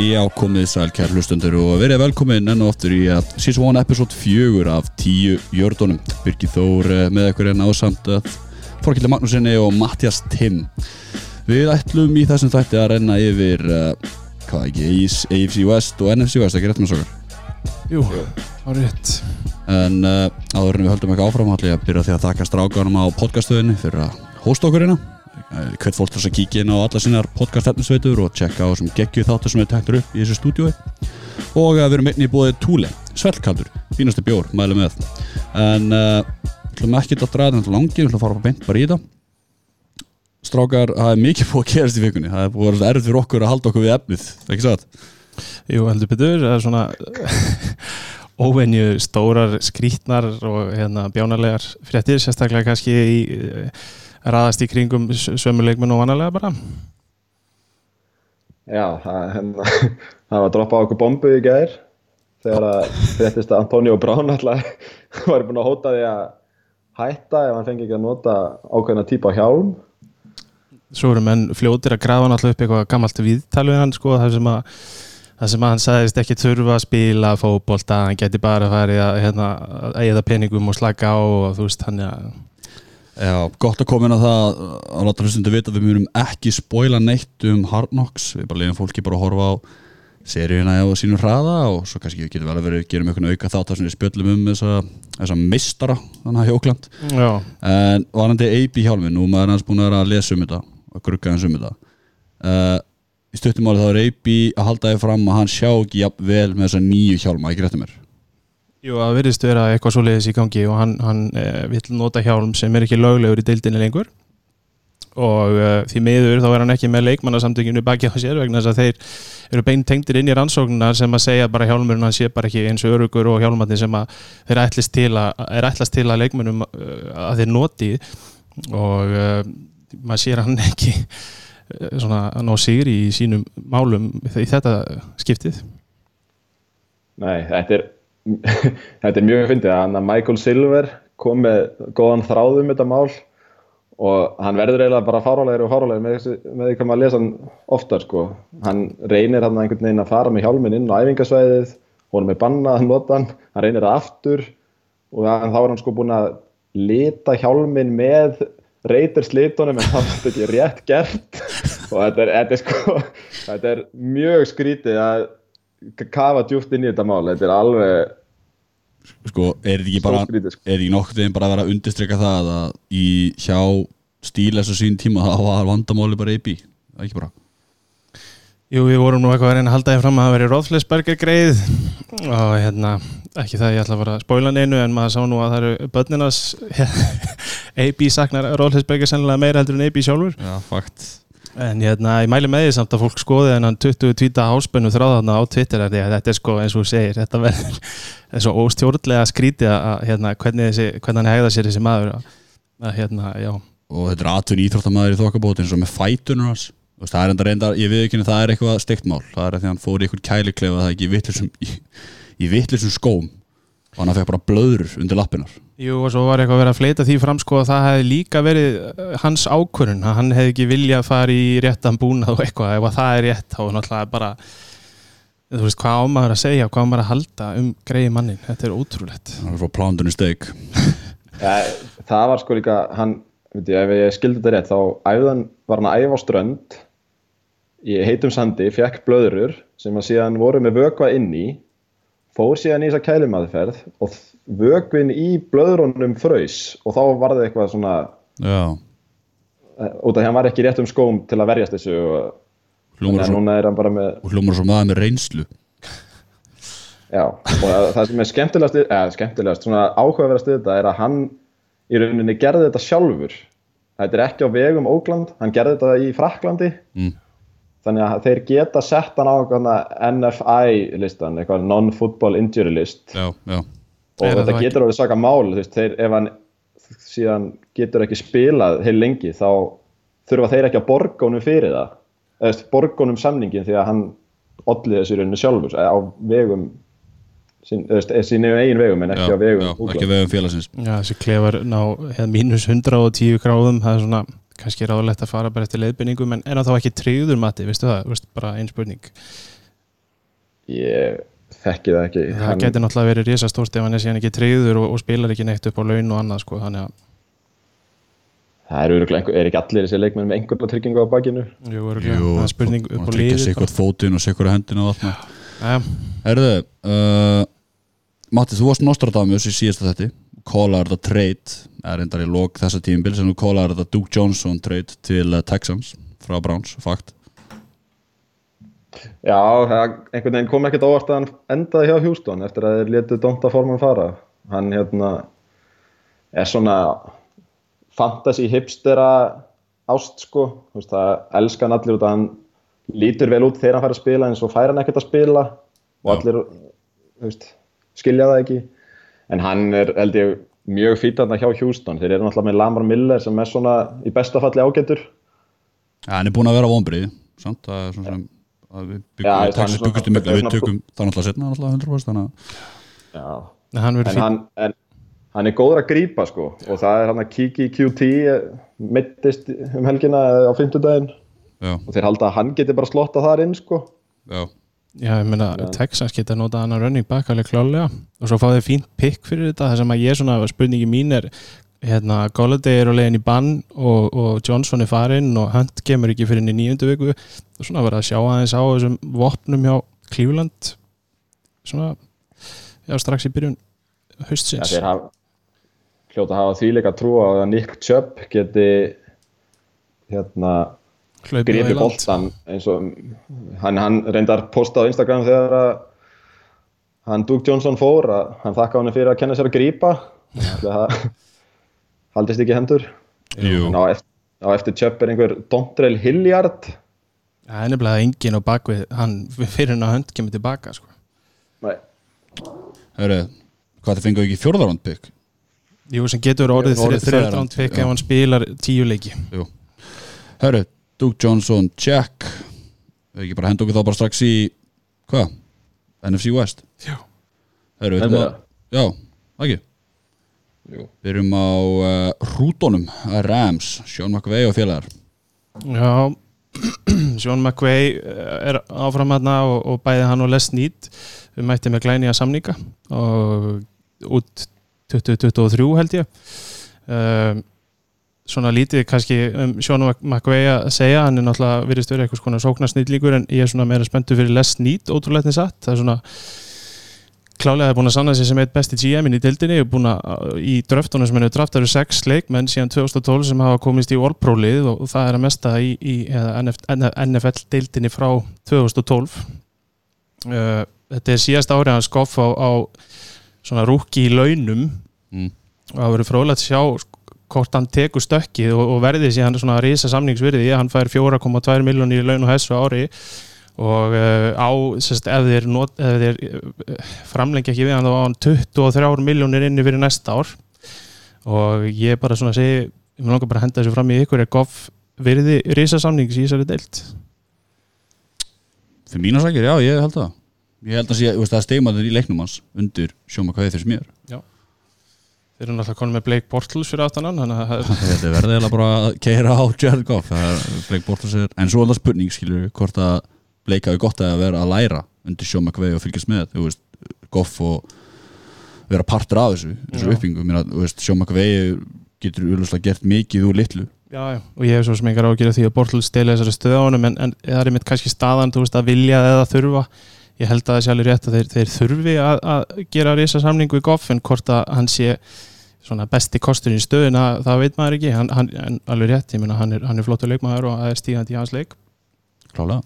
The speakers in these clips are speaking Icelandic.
Já, komið sæl kært hlustundur og verið velkomin enn og aftur í að Season 1 episode 4 af 10 jördunum Birgir Þór eh, með ekkur enn ásamt að Þorkildi Magnúsinni og Mattias Timm. Við ætlum í þessum þætti að renna yfir uh, hvað ekki, AFC West og NFC West, ekki rétt með sokkar Jú, á rétt. En uh, áður en við höldum ekki áfram ætlum ég að byrja því að þakka strákanum á podcaststöðinni fyrir að hósta okkur hérna hvert fólk þess að kíkja inn á alla sinnar podcast-efnisveitur og tjekka á þessum geggju þáttur sem við teknum upp í þessu stúdiói og við erum einnig í bóðið Túle Svelkaldur, fínasti bjór, mælu með. En uh, við ætlum ekki að draða þetta langi, ætlum að fara á beint bara í það Strákar, það er mikið búið að gerast í vikunni. Það er búið að vera erfið fyrir okkur að halda okkur við efnið ekki satt? Jú, heldur betur, það er svona óvenju stórar skrítnar og hérna, bjánarlegar fréttir, sérstaklega kannski í raðast í kringum sömuleikmenn og vanalega bara. Já, það, hérna, það var droppað okkur bombu í gæðir þegar að fréttist að Antonio Brown alltaf var búin að hóta því að hætta ef hann fengi ekki að nota ákveðna típa hjálm. Svo eru menn fljótir að grafa hann alltaf upp eitthvað gammalt viðtalu hann sko, það sem að það sem að hann sagðist ekki þurfa að spila fókbólta, hann geti bara að fara að hérna, eigða peningum og slaka á og þú veist, hann er Já, gott að koma inn á það að láta hlustundu vita að við mjögum ekki spóila neitt um Hard Knocks, við bara leiðum fólki bara að horfa á seríuna á sínum hraða og svo kannski við getum vel að vera gerum einhvern auka þátt að við spjöllum um þessa, þessa mistara, þannig að hjókland en varandi AB hjálmi nú maður er hans búin að vera að lesa um þetta og grugga hans um þetta. Uh, í stuttumáli þá er AB að halda þig fram að hann sjá ekki jafn vel með þessa nýju hjálma, ekki réttum er Jú, það virðist vera eitthvað svo leiðis í gangi og hann, hann eh, vill nota hjálm sem er ekki löglegur í deildinni lengur. Og eh, því miður þá er hann ekki með leikmannasamtökinu baki á sér vegna þess að þeir eru beint tengtir inn í rannsóknar sem að segja bara hjálmurinn hann sé bara ekki eins og örugur og hjálmarnir sem að þeir ætlast til að, ætlast til að leikmannum eh, að þeir noti. Og uh, maður sér hann ekki uh, svona að ná sigri í sínum málum í þetta skiptið. Nei, þetta er þetta er mjög fyndið að Michael Silver kom með góðan þráðum um þetta mál og hann verður eiginlega bara fárálegir og fárálegir með, því hvað maður lesa hann oftar sko. hann reynir hann einhvern veginn að fara með hjálmin inn á æfingasvæðið honum er bannað að nota hann hann reynir það aftur og þá er hann sko búin að lita hjálmin með reytirslitunum en það er ekki rétt gert og þetta er, þetta er sko þetta er mjög skrítið að kafa djúft inn í þetta mál þetta er alveg sko, er þetta ekki sko. er þetta ekki veginn bara að vera að undirstryka það að í hjá stíles og sín tíma þá var vandamáli bara eipi, ekki bara? Jú, við vorum nú eitthvað að reyna að halda því fram að það veri Róðflesberger greið og hérna, ekki það ég ætla að fara að spóila neinu en maður sá nú að það eru börninas AB saknar Róðflesberger sennilega meira heldur en AB sjálfur. Já, fakt En hérna, ég mæli með því samt að fólk skoði en hann 20 tvíta háspennu þráðarna á Twitter því að þetta er sko eins og segir þetta verður eins og óstjórnlega skrítið að hérna, hvernig, þessi, hvernig hann hegða sér þessi maður að hérna, já. Og þetta er atun íþróttamæður í þokkabót eins og með fætunur hans. Það er enda reynda, ég við ekki að það er eitthvað steiktmál það er því að hann fór í einhvern kæliklefa það ekki í vittlisum skóm. Og hann fekk bara blöður undir lappinar Jú og svo var eitthvað að vera að fleita því fram sko að það hefði líka verið uh, hans ákvörun að hann hefði ekki viljað að fara í réttan búnað og eitthvað. Ef það er rétt þá náttúrulega bara þú veist hvað ámaður að segja hvað ámaður að halda um greiði mannin þetta er ótrúlegt. Það var plándunni steik. Ja, Það var sko líka hann, veit ég, ef ég skildi þetta rétt þá æfðan var hann að æfa á strönd í heitum sandi, fekk blöðurur sem að síðan voru með vökva inn í fór síðan í þessa kælimaðferð og vögvin í blöðrunum fröys og þá var það eitthvað svona Já. Eh, út af því hann var ekki rétt um skóm til að verjast þessu og hlumur svo, með... svo maður með reynslu. Já, og það sem er skemmtilegast eða skemmtilegast, svona áhugaverðast þetta er að hann í rauninni gerði þetta sjálfur. Þetta er ekki á vegum Ógland, hann gerði þetta í Fraklandi mm. Þannig að þeir geta sett hann á NFI listan, eitthvað non-football injury list. Já, já. Og Eða þetta getur alveg svaka mál veist, þeir, ef hann síðan getur ekki spilað heil lengi þá þurfa þeir ekki að borgónum fyrir það. Eða borgónum samningin því að hann odlið þessu rauninu sjálfur á vegum sín, eða sín eigin vegum en ekki já, á vegum ekki vegum félagsins. Já, þessi klefar ná mínus 110 gráðum það er svona kannski ráðlegt að fara bara eftir leiðbynningum en er það þá ekki tríður mati, veistu það, veist, bara einn spurning. Ég þekki það ekki. Það Hann- getur náttúrulega verið risastórt ef hann er síðan ekki treyður og, og spilar ekki neitt upp á laun og annað sko, þannig að það er, er ekki allir þessi leikmenn með einhverja tryggingu á bakinu? Jú, örugglega, það er spurning upp á liði Sikkert fótinn og sikkert hendina og allt Herðu uh, Matti, þú varst Nostradamus í síðasta þetti Kólar þetta trade er endar í lok þessa tímbil sem þú kólar þetta Duke Johnson trade til uh, Texans frá Browns, fakt Já, einhvern veginn kom ekkert óvart að hann endaði hjá Houston eftir að þeir letu Donta Forman fara. Hann hérna er svona fantasy hipstera ást sko, þú veist, það elska hann allir út að hann lítur vel út þegar hann fær að spila en svo fær hann ekkert að spila og Já. allir, þú veist, skilja það ekki. En hann er, held ég, mjög fýtt hann hjá Houston. Þeir eru náttúrulega með Lamar Miller sem er svona í besta falli ágætur. ja, Hann er búin að vera vonbrið samt, er svona sem að við Já, byggum, það er Texas svona- byggust um miklu það er við tökum það náttúrulega setna náttúrulega 100% þannig að Já. en hann verður en fín. hann, en, hann er góður að grípa sko og það er hann að Kiki QT mittist um helgina eða á fimmtudaginn. Já, og þeir halda að hann geti bara slotta þar inn sko. Já, Já, ég meina, Texans geta notað hann að running back alveg klálega og svo fá þeir fínt pick fyrir þetta. Það sem að ég svona, spurningi mín er hérna, Golladay er á leiðin í bann og, og Johnson er farinn og Hunt kemur ekki fyrir inn í nýjöndu viku. Og svona verða að sjá aðeins á þessum vopnum hjá Cleveland. Svona já, strax í byrjun ja, haustsins þeir hafa hljóta að hafa þvíleika trú að Nick Chubb geti hérna gripi boltan eins og hann, hann reyndar posta á Instagram þegar að hann Duke Johnson fór að hann þakka hann fyrir að kenna sér að Ætli það haldist ekki hendur á eftir, á eftir Chubb er einhver Dontrell Hilliard Það er nefnilega engin á bakvið hann fyrir hann að Hunt kemur tilbaka sko. Nei. herru hvað þið fengu ekki fjórðarvand pick Jú, sem getur orðið já. ef hann spilar tíu leiki jú herru, Duke Johnson, check við ekki bara henda okkur þá bara strax í hvað, NFC West Já. herru, við Endilega. að já, ekki. Við erum á uh, rútonum að Rams, Sean McVay og félagar. Já, Sean McVay eh, er áfram hérna og, og bæði hann og Les Need við mætti með glænýja samninga og út 2023 held ég. Um, svona lítið kannski um Sean McVay að segja hann er náttúrulega virðist verið eitthvað svona sóknarsnýtlíkur en ég er svona meira spenntu fyrir Les Need ótrúlega satt, það er svona klálega er búin að sanna sig sem eitt besti GM-in í dildinni og búin að í dröftunum sem henni draftar eru sex leikmenn síðan 2012 sem hafa komist í All-Pro-lið og, og það er að mesta í, í NFL-dildinni frá 2012 uh, þetta er síðast árið hans skoff á, á svona rúki í launum. Mm. og það verður frólægt að sjá hvort hann tekur stökkið og, og verði síðan svona risa samningsvirði, hann fær 4,2 miljónir í laun og hessu ári og uh, á, sérst, ef þeir, not, ef þeir uh, framlengja ekki við hann þá á hann 23 miljónir inni fyrir næsta ár. Og ég bara svona segi ég mun langar bara henda þessu fram í ykkur er goff virði risa samnings í þessari deilt Fyrir mína sakir, já, ég held það. Ég held að það er stegmaður í leiknum hans undir Sean McVay fyrir mér. Þeir eru náttúrulega konum með Blake Bortles fyrir það er Þetta er verðið eiginlega bara að keira á Jared Goff er Blake Bortles er, en svo er það spurning við, hvort að Hafi gott að vera að læra undir Sean McVay og fylgjast með þú veist, Goff og vera partur af þessu, þessu uppbyggingu. Að, veist, Sean McVay getur úrlustlega gert mikið úr litlu. Já, já, og ég hef svo sem engar ágjör því að Bortles stela þessari stöðu á honum en, en það er mitt kannski staðan, þú veist, að vilja eða þurfa. Ég held að það sé alveg rétt að þeir, þeir þurfi að, að gera risa samning við Goff en hvort að hann sé svona besti kostur í stöðuna, það veit maður ekki. Hann, hann, en alveg rétt, ég meina hann er, er flottur leikmaður og það er stíðandi í hans leik. Klálega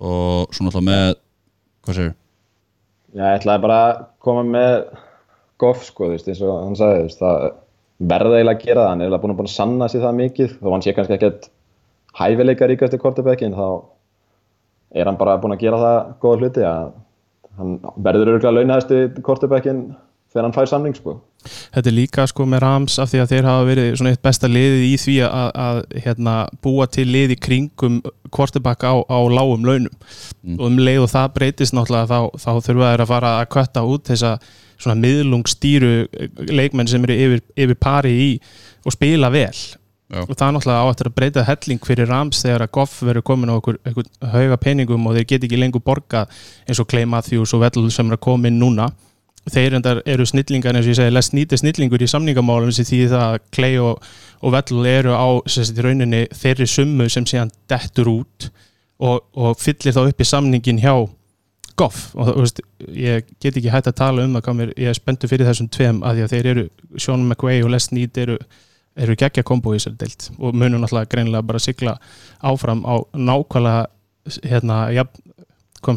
og svo náttúrulega með hvað Já, ég ætlaði bara að koma með Goff sko, þú veist, eins og hann sagði veist, það verða eiginlega að gera það. Hann er eiginlega búin að, búin að sanna sér það mikið. Þó hann sé kannski ekkert hæfileika ríkast í kortebekkin þá er hann bara búin að gera það góða hluti að hann verður örgulega launaðist í kortebekkin þegar hann fær samning sko Þetta er líka sko með Rams af því að þeir hafa verið svona eitt besta liðið í því að, að hérna, búa til liði kringum kvortibakka á, á lágum launum Mm. og um leið og það breytist náttúrulega þá, þá þurfa þeir að fara að kvötta út þessa svona miðlungstýru leikmenn sem eru yfir, yfir pari í og spila vel Já. og það er náttúrulega á eftir að breyta helling fyrir Rams þegar að Goff verður komin á okkur, okkur hauga peningum og þeir get ekki lengur borga eins og Clay Matthews og Vettel sem er að koma inn núna þeir endar eru snillingar eins og ég segi Les er snillingur í samningamálum sem því það að Clay og, og Vettel eru á í rauninni þeirri summu sem síðan dettur út og, og fyllir þá upp í samningin hjá Goff. Og þú veist, ég get ekki hægt að tala um það mér, ég er spenntu fyrir þessum tveim að að þeir eru, Sean McVay og Les Need eru, eru geggja kombo í þessari deilt og munum náttúrulega greinilega bara sigla áfram á nákvæmlega hérna, jafn,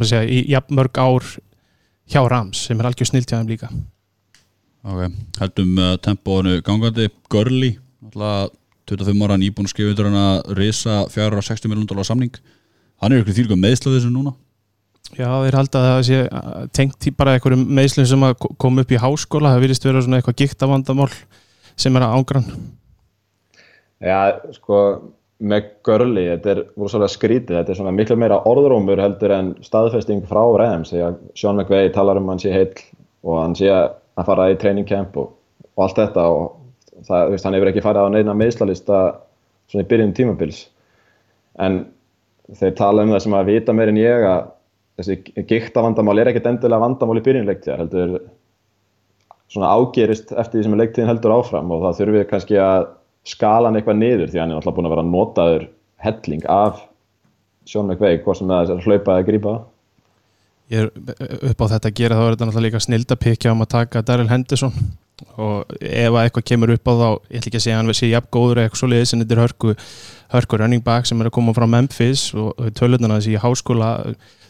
segja, í jafn mörg ár hjá Rams sem er algjör snilt hjá þeim líka. Ok, heldum uh, tempóinu gangandi. Görli, alltaf 25 ára nýbúin undir hann að risa 460 miljónum dólar samning. Hann er ykkur þýrgum meðslaðið sem núna. Já, þeir halda að það sé uh, tengt í bara einhverjum meðslum sem að ko- koma upp í háskóla, það virðist vera svona eitthvað giktavandamál sem er að ángrann Já, sko, með Görli, þetta er rosalega skrítið, þetta er svona miklu meira orðrómur heldur en staðfesting frá Rams, því að Sean McVay talar um að hann sé heill og hann sé að fara í training camp og, og allt þetta og það, veist, hann hefur ekki farið á neina meðslalista svona í byrjun tímabils. En þeir tala um það sem að vita meir en ég að þessi gikta vandamál er ekkert endilega vandamál í byrjunleiktíðar heldur svona ágerist eftir því sem leiktíðin heldur áfram og það þurfum við kannski að skala hann eitthvað niður því hann er alltaf búin að vera notaður helling af Sean McVay, hvort sem það er að hlaupa eða grípa. Ég er upp á þetta að gera þá er þetta náttúrulega líka snildapikja um að taka Daryl Henderson. Og ef að eitthvað kemur upp á þá ég ætla ekki að segja að hann sé jafn góður eitthvað svo liðis en þetta er hörku, hörku running back sem er að koma frá Memphis og tölundan að þessi í háskóla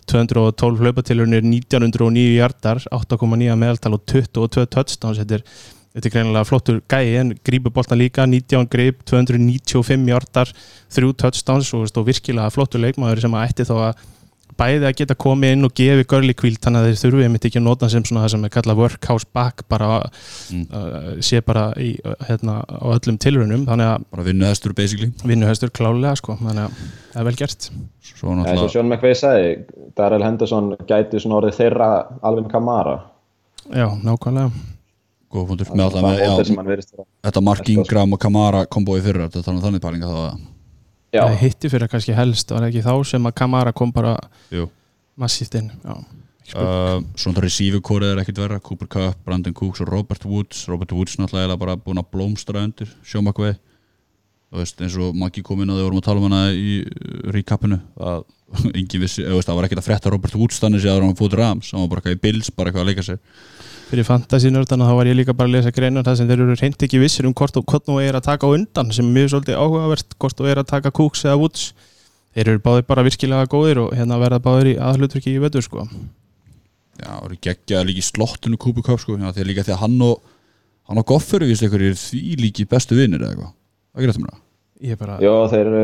212 hlaupatilurnir 1909 hjartar 8,9 meðaltal og 22 touchdowns. Þetta er, þetta er greinilega flottur gæi en grípur boltan líka 19 grip, 295 hjartar 3 touchdowns og, og virkilega flottur leikmaður sem að ætti þá að bæði að geta komið inn og gefi görli kvíld þannig að þeir þurfu einmitt ekki að nota hann sem svona það sem er kallað workhouse back bara Mm. uh, sé bara í, uh, hérna, á öllum tilrunum þannig að bara vinnu hestur basically. vinnuhestur klálega sko þannig að það er vel gert. Svo eins og náttúrulega Sean McVay sagði Darrell Henderson gæti svona orðið þeirra Alvin Kamara. Já, nákvæmlega góð punktur. Það með alltaf með já, vera. þetta Mark Ingram og Kamara kombói fyrra þetta þannig þannig pælinga þá að Já, það hitti fyrir kannski helst var ekki þá sem að Kamara kom bara massíft inn? Já. Uh, svona receiver kórið er ekkit verra Cooper Cup, Brandon Cooks og Robert Woods. Robert Woods náttúrulega er bara búin að blómstra undir sjómakvei. Þú veist eins og Maggi kom inn og við vorum að tala um hana í uh, recapinu að engin vissi, eða, veist, það var ekkit að frétta Robert Woods þannig að hann fótt rams. Hann var bara eitthvað í Bills, bara eitthvað að leika sér fyrir fantasínördana þá var ég líka bara að lesa greinar það sem þeir eru reynd ekki vissir um hvort og hvort nú er að taka á undan sem er mjög svolítið áhugavert hvort og er að taka Cooks eða Woods. Þeir eru báðir bara virkilega góðir og hérna verða báðir í aðhlutverki í vetur sko. Já, það eru geggjað líka í slottinu Cooper Cup sko, að líka því að hann og hann og Goffur er því líki bestu vinnir eða eitthvað, það er greitt um það? Ég bara, já þeir eru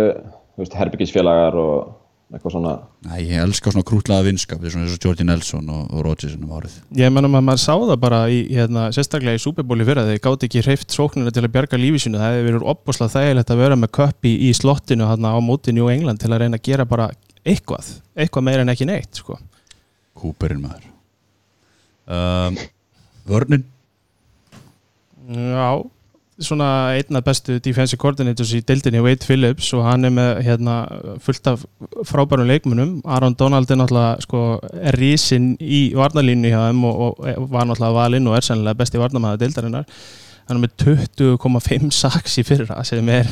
og eitthvað svona Nei, ég elska svona krútlaða vinskap er eins og Jordi Nelson og, og Rodgerson um árið. Ég mennum að maður sá það bara í, hérna, sérstaklega í Superbóli fyrir að þeir gáti ekki hreift sóknina til að bjarga lífi sínu. Það hefði verið opbúslega þægilegt að vera með köpp í, í slottinu hérna á móti New England til að reyna að gera bara eitthvað eitthvað meira en ekki neitt sko. Cooperinn maður. Um, Vörnin? Já, svona einn af bestu defensive coordinators í deildinni Wade Phillips og hann er með hérna, fullt af frábærum leikmunum Aaron Donald er náttúrulega sko, er rísinn í varnalínu hjá þeim og, og var náttúrulega valinn og er sennilega besti varnamæða deildarinnar. Hann er með 20,5 saks í fyrra sem er,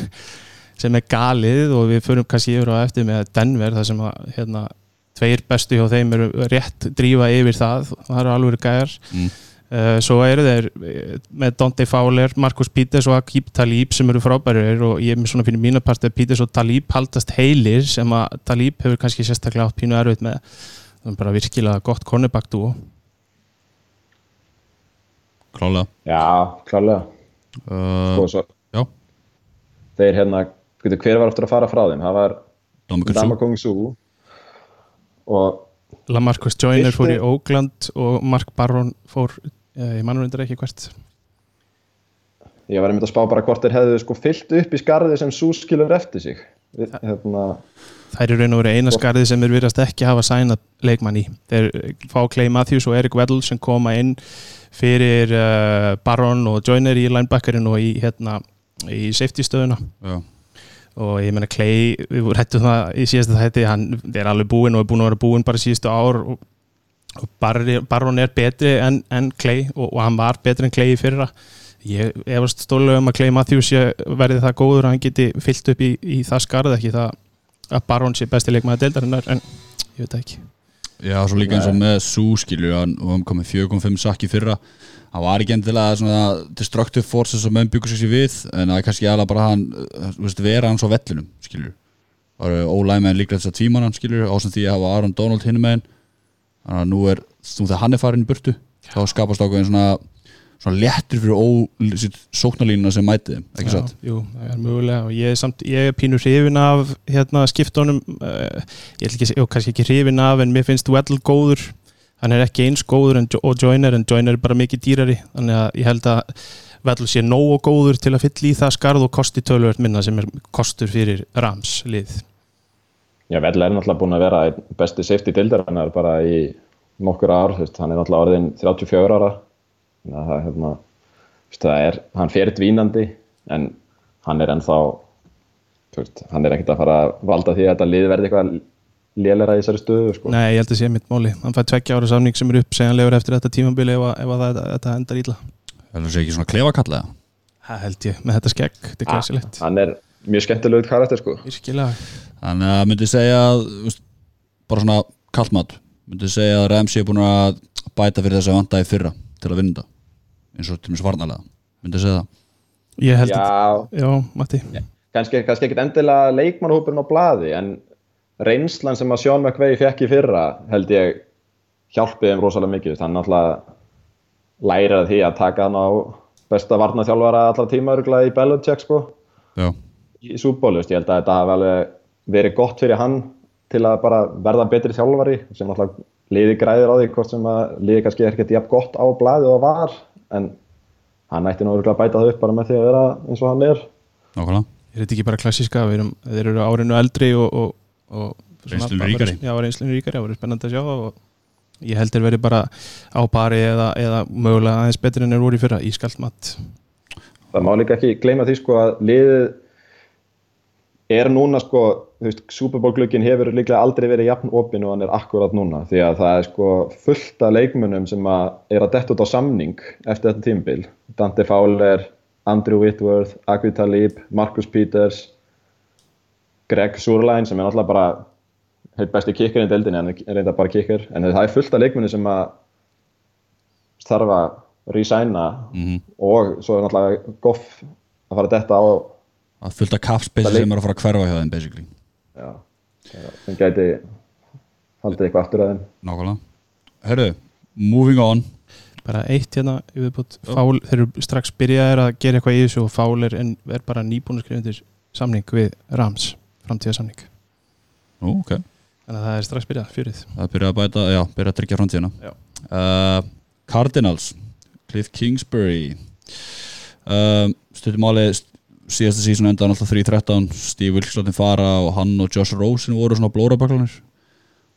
sem er galið og við förum kannski yfir á eftir með Denver þar sem að hérna, tveir bestu hjá þeim eru rétt drífa yfir það. Það eru alveg gæjar. Mm. Uh, svo eru þeir eh, með Dante Fowler, Marcus Peters og Akib Talib sem eru frábærir og ég er fyrir mínu part að Peters og Talib haldast heilir sem að Talib hefur kannski sérstaklega átt pínu erfitt með. Það er bara virkilega gott cornerback dúo Klálega já, klálega uh, og svo Já, þeir hérna, veitu, hver var aftur að fara frá þeim? Það var Dominic Dama Su Kung Su og Lamarcus Joyner fór í Oakland og Mark Barron fór ég mannur undir ekki hvert ég var einmitt að spá bara hvort þeir hefðu sko fyllt upp í skarði sem Su skilur eftir sig Við- hérna, Það er í raun og verið eina skarðið sem er virðast ekki hafa sænað leikmann í. Þeir fá Clay Matthews og Eric Weddle sem koma inn fyrir uh, Barron og Joyner í linebackerinn og í, hérna, í safety stöðuna. Já, og ég meina Clay, við hættum það í síðasta þætti, hann er alveg búinn og er búinn að vera búinn bara síðustu ár og, og Baron er betri en, en Clay og, og hann var betri en Clay í fyrra. Ég efast stólulega um að Clay Matthews verði það góður að hann geti fyllt upp í, í það skarð ekki það að Baron sé besti leikmaði deildarinnar en ég veit ekki. Já, svo líka eins og með Sú skilju og hann kom með 4.5 sakki fyrra. Hann var ekki endilega svona destructive forces sem menn byggur sér við en það er kannski alveg bara hann veist, vera hans á vellinum skilju ólæg með líka þess að tvíman hann skilju ásand því að hafa Aron Donald hinn með hann þannig að nú er, þú þegar hann er farin í burtu þá skapast ákveðin svona svona léttur fyrir sóknarlínuna sem mæti þeim, ekki satt? Jú, það er mögulega og ég er, samt, ég er pínur hrifin af hérna, skiptónum uh, ég er ekki, kannski ekki hrifin af en mér finnst Weddle góður. Hann er ekki eins góður en, og Joyner en Joyner er bara mikið dýrari þannig að ég held að Weddle sé nógu góður til að fylla í það skarð og kosti tölvöld minna sem er kostur fyrir Rams lið Já, Weddle er náttúrulega búin að vera besti safety dildarinnar bara í nokkur ár, hann er náttúrulega orðin 34 ára. Það, hérna, það er, hann fer dvínandi en hann er ennþá veist, hann er ekkert að fara að valda því að þetta lið verði eitthvað lélæra í þessari stöðu sko. Nei, ég held að sé mitt móli. Hann fær tveggja ára samning sem er uppsegjanlegur eftir þetta tímambili ef, ef það, þetta endar íla Það er ekki svona klefakallega? Það held ég, með þetta skegg, þetta er ah, glæsilegt. Hann er mjög skemmtilegur karakter sko. Þannig að myndi segja að bara svona kallmat myndi segja að Remsi er búin að bæta fyrir þess að vanda í fyrra til að vinna eins og til með svarnalega myndi segja það. Ég held að, já, Matti. Kannski, kannski ekkit endilega leikmannhópurinn á bladi en reynslan sem að Sjón McVeigh fekk í fyrra held ég hjálpið þeim rosalega mikið hann alltaf lærið því að taka hann á besta varnaþjálfara allra tíma í Belichick sko. Já. Í súbólu, ég held að þetta hafi verið gott fyrir hann til að bara verða betri þjálfari sem alltaf liði græðir á því hvort sem að liði kannski er ekkert jafn gott á bladi og var en hann ætti nú að bæta það upp bara með því að vera eins og hann er. Nákvæmlega. Er þetta ekki bara klassíska, erum, þeir eru árinu eldri og, og, og reynslunni ríkari. Já, reynslunni ríkari, það voru spennandi að sjá og ég held þeir veri bara á pari eða, eða mögulega aðeins betur en þeir voru í fyrra, ískalt mat. Það má líka ekki gleyma því sko að liðið er núna sko, þú veist, Superból-glöggin hefur líklega aldrei verið jafn opinn og hann er akkurat núna því að það er sko fullt af leikmunum sem að er að detta út á samning eftir þetta tímbil. Dante Fowler, Andrew Whitworth, Akvi Talib, Marcus Peters, Greg Surline sem er náttúrulega bara heit besti kikker í deildinni en er reynda bara kikker en það er fullt af leikmunum sem að þarf að resigna mm -hmm. og svo er náttúrulega goff að fara að detta á að fullta kapspeysi sem er að fara að hverfa hjá þeim basically. Já, sem gæti haldið eitthvað aftur að þeim. Nákvæmlega, herru, moving on. Bara eitt hérna fál, þeir eru strax byrjaðir að gera eitthvað í þessu og fál er, er bara nýbúinarskrifundir samning við Rams framtíðarsamning. Nú, ok. Þannig að það er strax byrjað, fjörið. Það er byrjað að bæta, já, byrjað að tryggja framtíðina. Uh, Cardinals Cliff Kingsbury. Uh, stundum álið síðasta sísun endaði alltaf 3-13 Steve Wilkslottin fara og hann og Josh Rosen voru svona blórabaklanir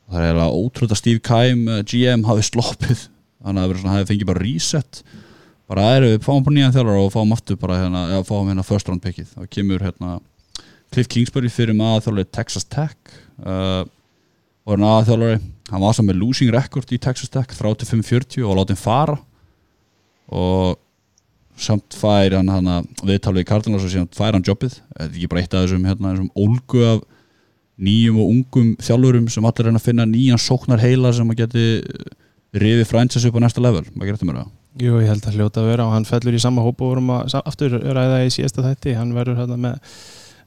það er eiginlega ótrútt að Steve Keim eh, GM hafi sloppið þannig að það hefði fengið bara reset. Bara erum við fáum bara nýjan þjálfur og fáum aftur bara hérna, já fáum hérna first round pickið. Þá kemur hérna Cliff Kingsbury fyrir með aðþjálfur Texas Tech uh, og hérna aðþjálfur hann var saman með losing record í Texas Tech 35-40 og látið fara. Og samt fær hann að viðtalið í Cardinals og síðan fær hann jobbið þetta er ekki bara eitt af þessum, hérna, þessum ólgu af nýjum og ungum þjálfurum sem allir reyna að finna nýjan sóknar heila sem að geti rifið franchise upp á næsta level, hvað getur mér það? Jú, ég held að hljóta að vera og hann fellur í sama hópa og vorum að aftur ræða í síðasta þætti, hann verður hérna með,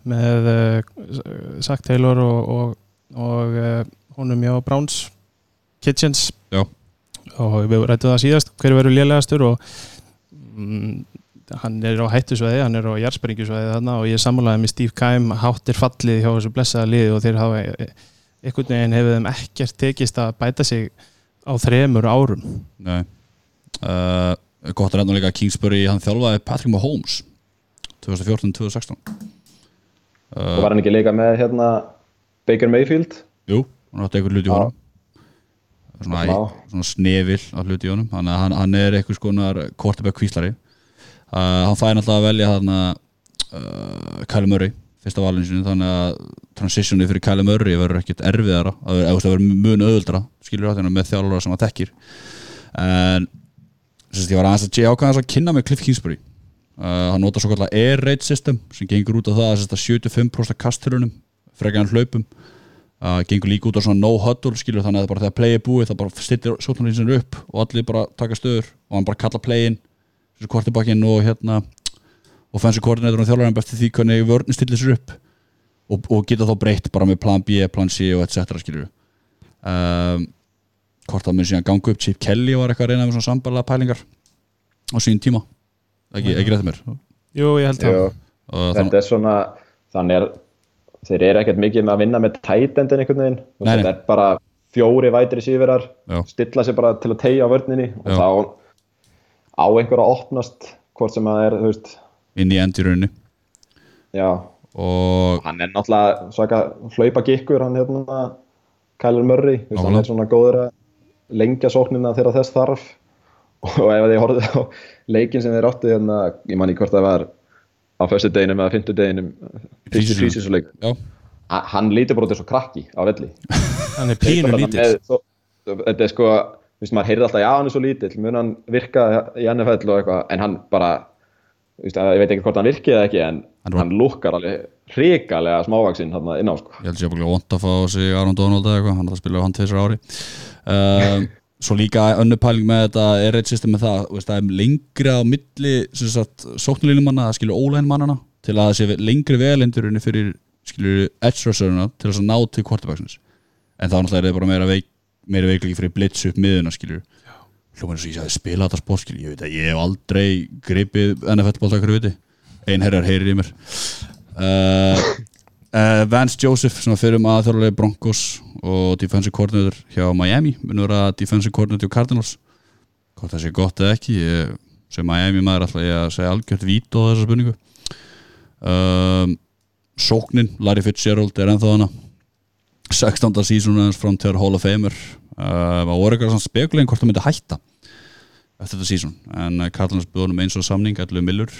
með uh, Zach Taylor og, og, og uh, honum hjá Browns Kitchens Já. og við rættum það síðast hver verður lélegastur og hann er á hættusvæði, hann er á jærsperringjusvæði þarna og ég sammálaði með Steve Keim háttir fallið hjá þessu blessaða lið og þeir hafa einhvern veginn hefur þeim ekkert tekist að bæta sig á þremur árum. Nei. Uh, Gott að reyna líka að Kingsbury hann þjálfaði Patrick Mahomes 2014-2016 uh, var hann ekki líka með hérna Baker Mayfield? Jú, hann átti einhver luti í honum svona, svona snevil á hluti í honum. Hann, hann, hann er eitthvað skonar quarterback kvíslari. Uh, hann fæði náttúrulega að velja hann uh, Kyle Murray fyrsta valinu sinu þannig að transitioni fyrir Kyle Murray verður ekkit erfiðara. Það verður- mun öðuldra skilur það með þjálfara sem að tekkir en sérst, ég var aðeins að ég ákvæða aðeins að kynna með Cliff Kingsbury. Uh, hann nota svo kallar air raid system sem gengur út á það að sérst, að 75% af kasturunum frekar en hlaupum uh, gengur líka út á svona no huddle skilur þannig að bara þegar play er búið það bara stillir sóknarlýsin upp og allir bara taka stöður og hann bara kalla playin kvartibakinn og hérna offensive coordinator og þjálfarinn besti því hvernig vörnin stillir sér upp og, og geta þá breytt bara með plan B, plan C og etc skilur. Um, hvort það mun síðan ganga upp Chip Kelly var eitthvað að reyna með svona sambarlega pælingar á sín tíma. Ekki, ekki rétt mér. Jú, ég held það. Þannig, þetta er svona þannig er þeir eru ekkert mikið með að vinna með tætendin einhvern veginn. Þetta er bara fjóri vætri síðverar stilla sig bara til að tegja á vörninni og Já. þá á einhver að opnast hvort sem að er, þú veist. Inn í end í rauninni já, og hann er náttúrulega svaka hlaupa gikkur, hann hérna Kyler Murray, þú veist, hann er svona góður að lengja sóknina þegar þess þarf. Og ef þið horfðu á leikin sem þeir áttu hérna, ég man ekki hvort það var á föstu deginum eða fymtu deginum fyrstu Ha- hann lítur bara út eins og krakki á velli. Hann er pínu lítill. þetta er sko þú veist, maður heyrði alltaf, já hann er svo lítill mun hann virka í NFL og eitthvað en hann bara, veist, ég veit ekki hvort hann virkið eða ekki en Hann hann lukkar alveg hrikalega smávaksinn hann inn á sko. Ég held ég bara vant að fá sig Aron Donald eða eitthvað, hann er að spila hann tveisar ári. Um, svo líka önnur pæling með þetta er reitt system með það, veist, það er lengri á milli sóknulínumanna, það skilur ólænmannana til að það sé lengri velendurinn fyrir skilur edge rusheruna til að ná til quarterbacksins. En þá náttúrulega er það bara meira, veik, meira veikliki fyrir blitz upp miðuna skilur. Hljóman eins og ég sagði spila þetta sport skilur ég veit að ég hef aldrei gripið NFL-bólta hverju viti. Ein herrar heyrir í mér. Uh, uh, Vance Joseph sem að fyrir um aðþjóðlega Broncos og defensive coordinator hjá Miami mun vera defensive coordinator hjá Cardinals. Hvort það sé gott eða ekki ég, sem Miami maður ætla ég að segja algjört vít á þessa spurningu. Um, sóknin Larry Fitzgerald er ennþá hana 16. sísón hans framtíðar Hall of Famer. Uh, var voru eitthvað spekulegin hvort það myndi hætta eftir þetta sísón en uh, Cardinals bjóðum eins og samning 11 millur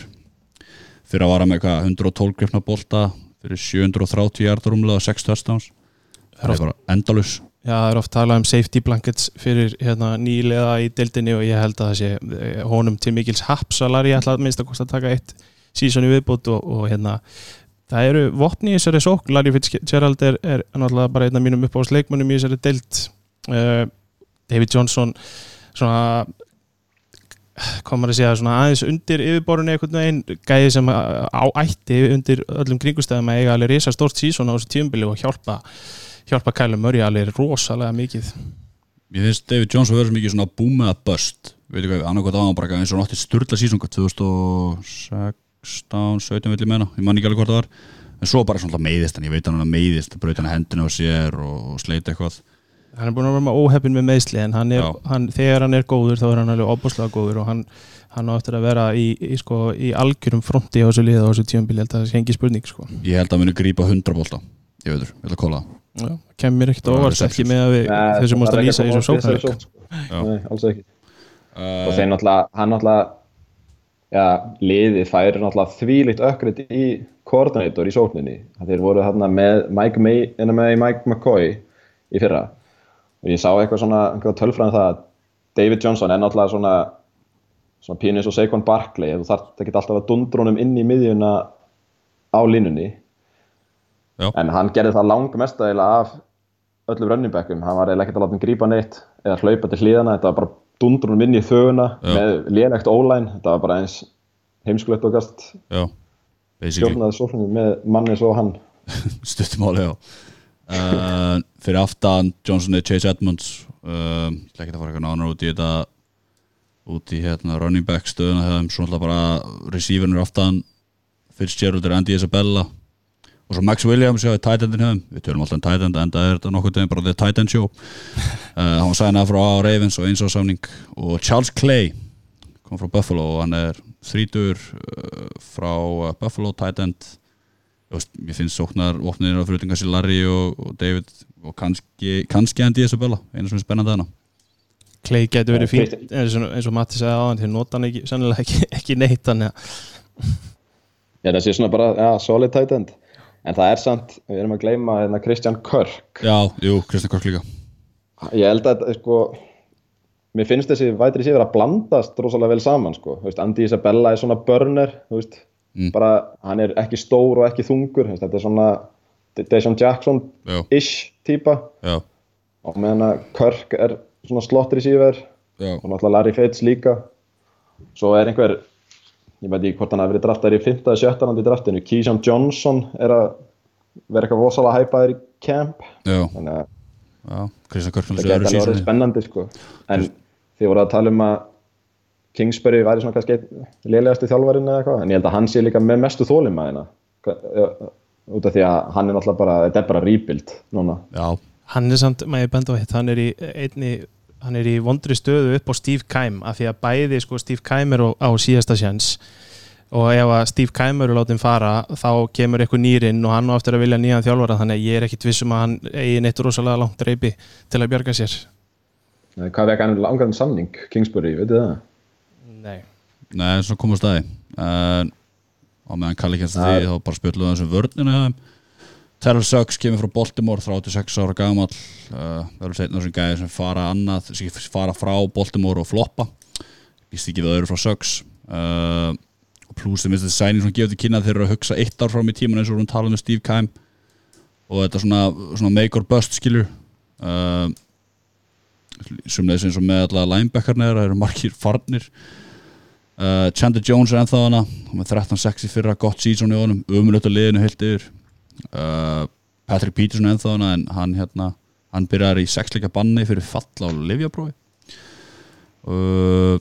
fyrir að vara með eitthvað 112 grifna bolta fyrir 730 hjartar umlega og 6 touchdowns. Það er bara endalus Já, það er oft talað um safety blankets fyrir hérna, nýlega í deildinni og ég held að það sé eh, honum til mikils hapsalari ég ætla að minnst að kosta að taka eitt sísón í viðbútt og, og hérna það eru vopni í þessari sók Larry Fitzgerald er, er náttúrulega bara einn af mínum uppáhaldsleikmönnum í þessari deild. Uh, David Johnson svona komar að segja svona aðeins undir yfirborðinu einhvern veginn gæði sem á ætti undir öllum kringustæðum að eiga alveg risa stórt sísón á þessu tíumbili og hjálpa hjálpa Kæle Murray alveg rosalega mikið. Mér finnst David Jones að vera mikið svona boom eða bust. Veitu hvað, annarkvæmt áðanbraka eins og nátti sturla sísonga 2016, 17 vil ég meina ég man ekki alveg hvort það var. En svo bara svona meiðist hann, ég veit hann að meiðist braut hann hendina á sér og sleita eitthvað hann er búin að vera með óheppin með meðsli en hann er, hann, þegar hann er góður þá er hann alveg óbúslega góður og hann, hann á eftir að vera í, í, sko, í algjörum fronti á þessu liða á þessu tíumbili held að það sé engi spurning sko. ég held að hann muni grípa 100 bolta ég veitur, ég ætla að kóla það Já, kemur mér ekkert receptions. ekki með að við þessum múst það að er lýsa í ekki þessu sóknarleik. Nei, alls ekki og uh, þeir náttúrulega, hann náttúrulega já, liðið færi náttúrulega þvílíkt ökkrið í koordinator í sókninni þeir voru þarna með Mike, May, hérna með Mike McCoy í fyrra og ég sá eitthvað svona eitthvað tölfræðin það að David Johnson er náttúrulega svona svona pínu eins og Saquon Barkley þú þarf ekki alltaf að dundrunum inn í miðjuna á línunni. Já. en hann gerði það langmestæðilega af öllum running backum, hann var eiginlega ekkert að láta hann grípa neitt eða hlaupa til hlíðana, þetta var bara dundrunum inn í þöguna Já. með lélegt ólæn, þetta var bara eins heimskulegt og gast stjórnaði sóknum með manni svo hann. Stuttumáli já uh, fyrir aftan Johnson eða Chase Edmonds. Ætla ekki að fara eitthvað nánar út í þetta út í hérna running back stöðuna þegar svo náttúrulega bara receiverinn er aftan Fitzgerald er Andy Isabella. Og svo Max Williams já, í tight endin hefum, við tölum alltaf um tight end enda er þetta nokkuð tegum bara the tight end show. Uh, hann var sænað frá Ravens og eins á samning. Og Charles Clay kom frá Buffalo og hann er þrítur uh, frá Buffalo tight end veist, mér finnst sóknar vopnir á fyrir kannski Larry og, og David og kannski, kannski Andy Isabella einu sem er spennandi hana Clay getur verið fínt Christian- eins og, eins og Matti sagði á hann þeir nota hann ekki, sennilega ekki, ekki neitt þannig að Já, það sé svona bara, já, solid tight end. En það er samt, við erum að gleyma hérna Kristján Körk Já, jú, Kristján Kork líka. Ég held að sko mér finnst þessi vætri síður að blandast rosalega vel saman sko, Þú veist, Andy Isabella er svona burner, þú veist Mm. bara, hann er ekki stór og ekki þungur þetta er svona Dejon Jackson-ish Já, og meðan að Kirk er svona slott receiver já, og náttúrulega Larry Fitz líka svo er einhver ég veit ekki hvort hann hafi verið draftar í 5. eða 17. í draftinu, Keyshawn Johnson er að vera eitthvað rosalega hæpaður í camp já, þannig að já það geta alveg spennandi sko. en þið voru að tala um að Kingsbury væri svona kannski lélegasti þjálfarinn eða eitthvað, en ég held að hann sé líka með mestu þólimaðina út af því að hann er náttúrulega bara, þetta er bara rebuild núna. Já, hann er samt, maður benda á hitt hann er í einni hann er í vondri stöðu upp á Steve Keim af því að bæði sko Steve Keim er á, síðasta sjans og ef að Steve Keim eru látið fara þá kemur eitthvað nýrinn og hann á eftir að vilja nýjan þjálfara þannig að ég er ekkit vissum að hann eigi neitt rosalega langt reypi til að bjarga sér. Hvað vekk hann langarinn samning Kingsbury, veitu það? Nei. Nei, svona komast það en á meðan Kalli kennst Það- því þá bara spjöldum þessum þeim. Terrell Suggs kemur frá Baltimore 36 ára gamall uh, verður setna þessum gæði sem fara annað sem fara frá Baltimore og floppa. Býst ekki við öðru frá Suggs. Uh, og pluss þeim minnst þetta sæning sem gefur til kynna að þeir eru að hugsa eitt ár fram í tíman eins og við erum talað með Steve Keim. Og þetta er svona, svona make or bust skilur. Uh, sumleis eins og með alla linebackarnir það eru margir farnir uh, Chandler Jones er ennþá hana með 13-6 í fyrra, gott season í honum umulögt að liðinu heilt yfir. Uh, Patrick Peterson er ennþá hana en hann hérna, hann byrjar í sexleika banni fyrir fall á Livjaprófi uh,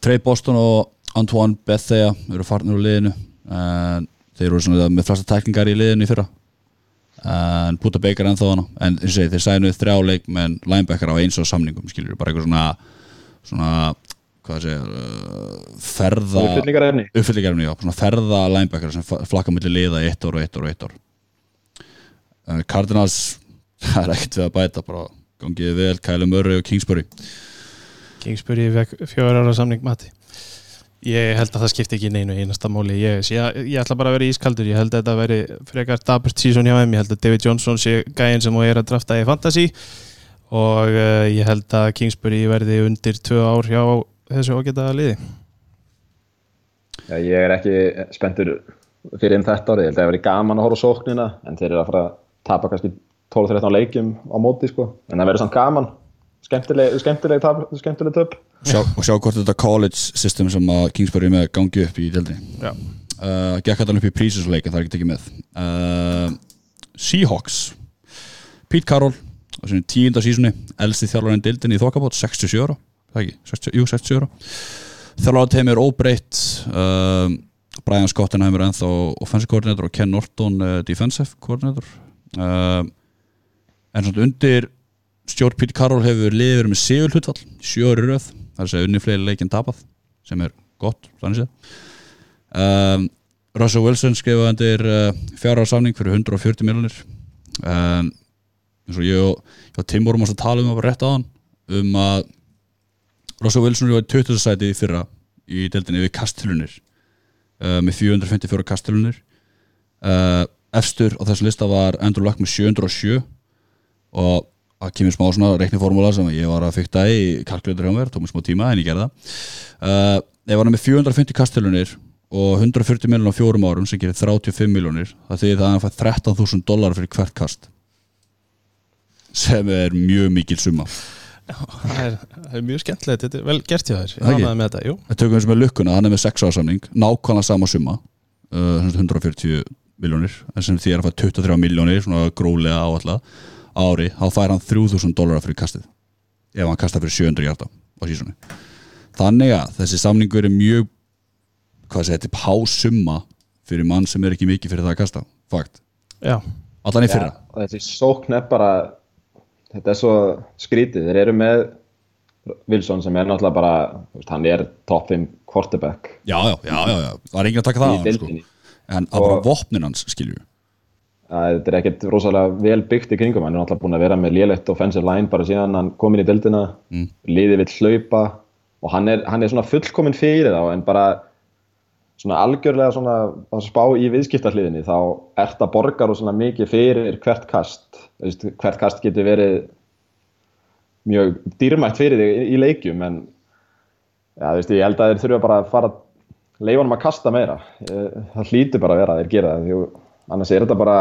Trey Boston og Antoine Bethea eru farnir úr liðinu en þeir eru svona með flesta tækningar í liðinu í fyrra. En Puta Baker ennþá hana en og þeir sænuð þrjá leik með linebacker á eins og samningum skilur bara eitthvað svona svona, hvað segja uh, ferða Uppfyllingar efni uppfyllingarefni, já, svona ferða linebacker sem flakka milli liða eitt ár og eitt ár og eitt ár. Uh, Cardinals það er ekkert við að bæta bara gangið vel, Kyle Murray og Kingsbury. Kingsbury fekk fjögur ára samning mati ég held að það skipti ekki neinu einasta móli ég, ég, ég ætla bara að vera ískaldur. Ég held að þetta veri frekar daburt sísón hjá þeim. Ég held að David Johnson sé gæinn sem þú er að drafta í fantasy. Og uh, ég held að Kingsbury verði undir tvö ár hjá þessu ágæta liði? Já, ég er ekki spenntur fyrir um þetta árið, ég held að það verið gaman að horfa sóknina en þeir eru að fara að tapa kannski 12-13 leikjum á móti sko. en það verður samt gaman. Skemmtileg, skemmtileg, tap, skemmtileg töp. Sjá, og sjá hvort þetta college system sem að Kingsbury með gangi upp í deildinni. Já. uh, gekk þetta upp í prísusleik en það er ekki tekið með. Uh, Seahawks. Pete Carroll á sinni tíunda sísunni elsti þjálfarinn deildinni í þokkabót 67 ára, það ekki, 60, jú 67 ára þjálfarinn teimi er óbreytt uh, Brian Scottenheimer er ennþá offensive coordinator og Ken Norton uh, defensive coordinator. Uh, en svona undir stjórn Pete Carroll hefur verið með sigur hlutfall sjóri röð, það er að segja unni fleiri leikinn tapað sem er gott, þannig séð. Um, Russell Wilson skrifaði undir uh, fjara samning fyrir 140 miljonir um, eins og ég og, Tim vorum að tala um að bara rétt á hann um að Russell Wilson var í 20. sæti í fyrra í deildinni við kastilunir uh, með 454 kastilunir uh, efstur á þessu lista var Andrew Luck með 707 og það kemur smá svona reikniformúla sem ég var að fykta í kalkulator hjá mér, tók mér smá tíma en ég gerði það uh, ég var með 450 kastilunir og 140 miljonar á fjórum árum sem gerir 35 miljonir það þýðir það að hann fær 13.000 dólar fyrir hvert kast sem er mjög mikil summa það er, það er mjög skemmtilegt, þetta er vel gert hjá þér. Það ekki? ánægði með þetta, jú. Það tökum eins og með lukkuna, hann er með 6 ásamning nákvæmlega sama summa. Uh, sem sagt 140 miljónir en sem því er að fæða 23 miljónir svona grólega áallega á ári, þá fær hann 3000 dólarar fyrir kastið. Ef hann kastar fyrir 700 hjarta á sísunni. Þannig að þessi samningur er mjög hvað segir, þetta er hásumma fyrir mann sem er ekki mikið fyrir það að kasta. Fakt, já, allan í fyrra. Já, og þessi sókn er bara þetta er svo skrítið. Þeir eru með Wilson sem er náttúrulega bara veist, hann er top 5 quarterback. Já, já, já, já, já, það er enginn að taka það af honum, sko. en að bara vopnin hans skilju. Þetta er ekkert rosalega vel byggt í kringum. Hann er náttúrulega búin að vera með lélegt offensive line bara síðan hann kom inn í deildina. Mm. liðið vill hlaupa. Og hann er, hann er svona fullkomin fyrir þá en bara svona algjörlega svona að spá í viðskiptarhliðinni þá ert að borgar og svona mikið fyrir hvert kast hvert kast getur verið mjög dýrmætt fyrir þig í, leikjum en já, veist, ég held að þeir þurfa bara að fara leifunum að kasta meira það hlýtur bara að vera að þeir gera það því annars er þetta bara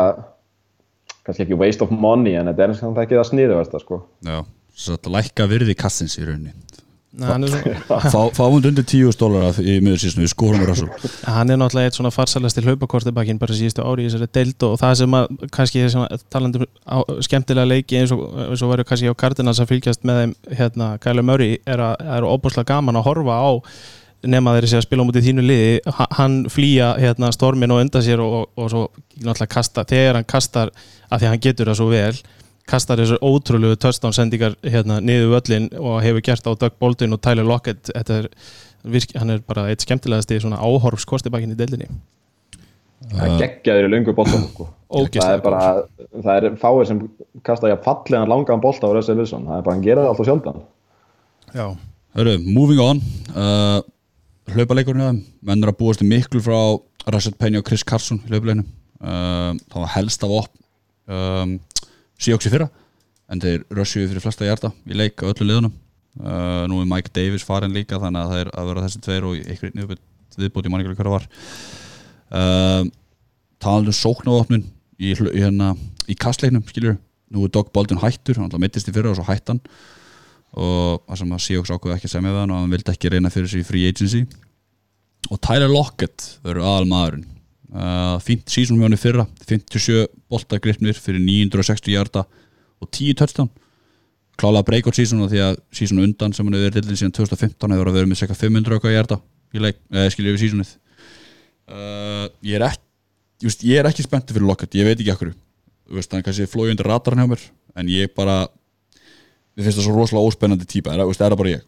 kannski ekki waste of money en þetta er samt ekki það sniðu sko. Já, svo að lækka virði kastins í rauninni Nei, hann, svona, Fá, Fáum undir 10 dólar í miðursísnu, skórum Russell hann er náttúrulega eitt svona farsalasti hlaupakortibakinn bara síðustu ári í þessari deild og það sem að kannski um á, skemmtilega leiki eins og, og verður kannski á Cardinals að fylgjast með þeim hérna Kæle Murray er að er óbúslega gaman að horfa á nema þeir sé að spila á mútið þínu liði. Ha- hann flýja hérna stormin og undan sér og, og svo náttúrulega kasta þegar hann kastar af því að hann getur það svo vel kastar þessu ótrúlegu touchdown sendingar hérna niður völlin og hefur gert á Doug Baldwin og Tyler Lockett. Þetta er, virki, hann er bara eitt skemmtilegasti svona áhorfs kostibakinn í deildinni. Það er geggjaður í lungu boltan sko. það er bara, það er fáir sem kasta ekki að fallega langan bolta á Russell Wilson, það er bara hann gera það alltaf sjálfdan Já, Hörru, moving on. Uh, Hlaupaleikurinn hjá þeim. Menn er að búast miklu frá Rashad Penny og Chris Carson í hlaupuleginum uh, Það var helst af op um, Í fyrra. En þeir rössjuðu fyrir flesta hjarta í leik á öllu liðunum. Uh, Nú er Mike Davis farin líka Þannig að það er að vera þessi tveir og einn viðbúti manni hverju hverja var. Uh, Talandi um sóknavopnin í, í, hérna, í kastleiknum skilur Nú er Doug Baldwin hættur, hann mittist í fyrra og svo hættan og það sem að Seahawks ákveði ekki að semja við hann og hann vildi ekki reyna fyrir sig í free agency. Og Tyler Lockett verður aðal maðurinn uh, fínt sísón með hann í fyrra 57 boltagripnir fyrir 960 hjarta og 10 touchdown. Klálega breakout sísón því að sísón undan sem hefur verið til síðan 2015 hefur verið með cirka 500 okkar hjarta eða skilja yfir sísónið uh, ég er ekki ég, veist, ég er ekki spenntur fyrir Lockett, ég veit ekki veist, hann er kannski flói undir ratarn hjá mér en ég bara mér finnst það svo rosalega óspennandi típa er, er það bara ég?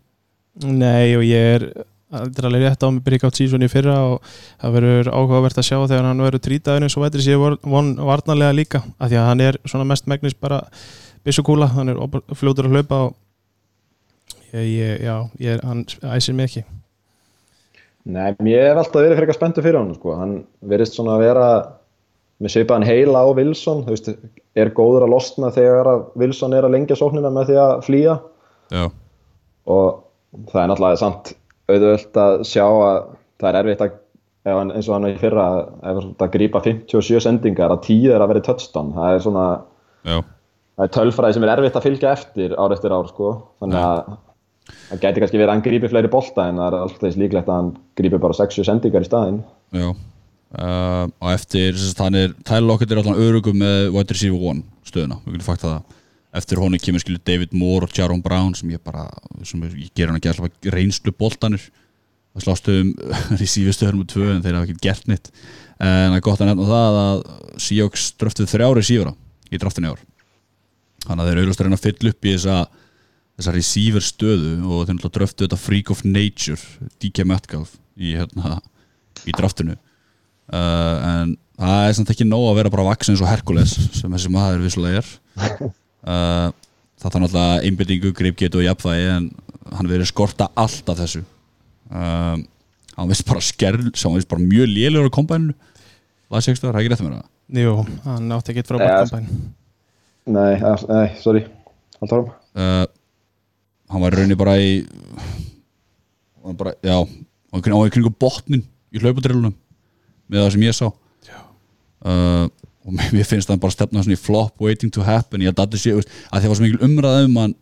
Nei og ég er þetta er alveg rétt á mig breakout season í fyrra og það verður áhugavert að sjá þegar hann verður trítaður eins og vætri sér von varnarlega líka af því að hann er svona mest megnis bara byssukúla, hann er fljótur að hlaupa og ég, ég, já, ég er, hann æsir mig ekki. Nei, mér hef alltaf verið fyrir eitthvað spenntu fyrir hann sko. hann verist svona að vera með svipaðan heila á Wilson veist, er góður að losna þegar að Wilson er að lengja sóknina með því að flýja. Já, og það er náttúrulega samt auðvöld að sjá að það er erfitt að eins og hann í fyrra ef það grípa 57 sendingar að 10 er að vera touchdown. Það er svona já, það er tölfræði sem er erfitt að fylgja eftir ár eftir ár sko. þannig að það gæti kannski verið að hann grípi fleiri bolta en það er alltaf líklegt að hann grípi bara 60 sendingar í staðinn. Já. Uh, og eftir hann er Tyler Lockett er alltaf örugum með wide receiver 1 stöðuna, við getum fakta það eftir honum kemur skilur David Moore og Jaron Brown sem ég bara, sem ég ger hann að gera reynslu boltanir. Það slástu um receiver stöðunum og tvö en þeir hafa ekki gert neitt. En það er gott að nefna það að Seahawks dröftuð þrjá receivera í draftinu í ár. Þannig að þeir auðvitað reyna að fylla upp í þessa þessa receiver stöðu og þeir náttúrulega dröftu þetta freak of nature DK Metcalf í, hérna, í draftinu. Uh, en það er samt ekki nóg að vera bara vaksin eins og Herkules sem þessi maður vissulega er uh, það þarf náttúrulega einbyttingu, greipgetu og jafnvægi en hann verið skorta allt af þessu. Uh, hann veist bara skerl sem hann veist bara mjög lélegur á kompæninu las ég ekstra, það er ekki rétt með það? Jú, hann átti ekki eitt frábært Ja, kampæn Nei, nei, sorry. Alltaf árum uh, hann var í rauninni bara í hann bara, já hann var í kringum botnin í hlaupadrillunum með það sem ég sá. Uh, og mér finnst það bara stefna svona í flop waiting to happen. Ég held að þetta sé, veist, að því að var svo mikil umræða um hann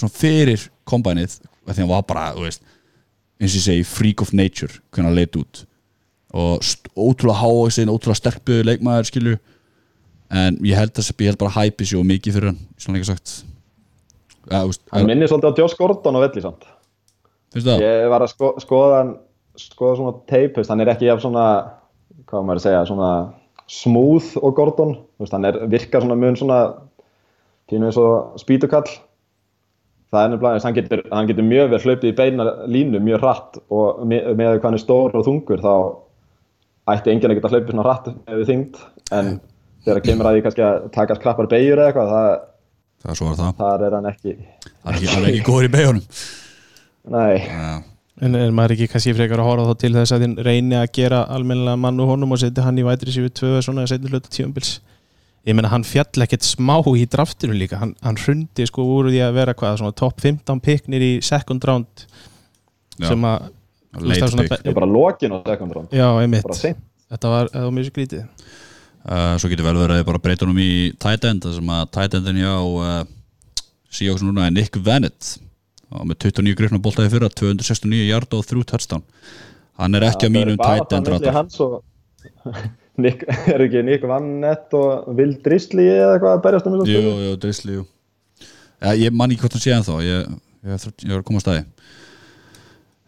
svona fyrir kombænið að því að hann var bara, veist eins og ég segi, freak of nature hvernig hann leit út. Og ótrúlega háaksinn, ótrúlega sterkbyðu leikmaður skilju. En ég held að ég held bara að hæpi sér mikið fyrir hann, svona ekki sagt. Ja, veist, Hann minnir svolítið á Josh Gordon á velli samt. Finnst það? Ég var að sko, skoða skoða svona tape, veist, hann er ekki jafn svona hvað maður að segja, svona smooth og Gordon, veist, hann er, virkar svona mun svona pínu eins og spýtukall það er nefnilega, hann getur, hann getur mjög vel hlaupið í beina línu mjög hratt og með, með hvað hann er stór og þungur þá ætti enginn að geta hlaupið svona hratt ef við þyngd. En þegar kemur að því kannski að taka skrappar beigur eða eitthvað, það, Það það. þar er hann ekki Það er ekki, hann ekki góður í beigjónum nei, uh, En er maður ekki kannski frekar að horfa þá til þess að þinn reyni að gera almennilega mann og honum og setja hann í vætri síðu tvö svona að setja hluta tíumbils ég meina hann fjall ekkert smá í draftinu líka, hann, hann hrundi sko úr því að vera hvað, svona top 15 picknir í second round Já. sem að það Það bara lokin á second round. Já, einmitt, bara seint. Þetta var, var mjög skrítið. Uh, Svo getur vel verið að ég bara breyta honum í tight end þar sem að tight endin hjá uh, Seahawks núna er Nick Vannett og með 29 grifna boltaði fyrra 269 yard og 3 touchdown. Hann er ekki á mínum tight end radar hans og Nick, er ekki Nick Vannett og Will Drisley eða eitthvað að berjast um þess Jú, jú, Drisley, jú. Ja, Ég man ekki hvort hann sé ennþá Ég, ég, ég, ég var að koma að staði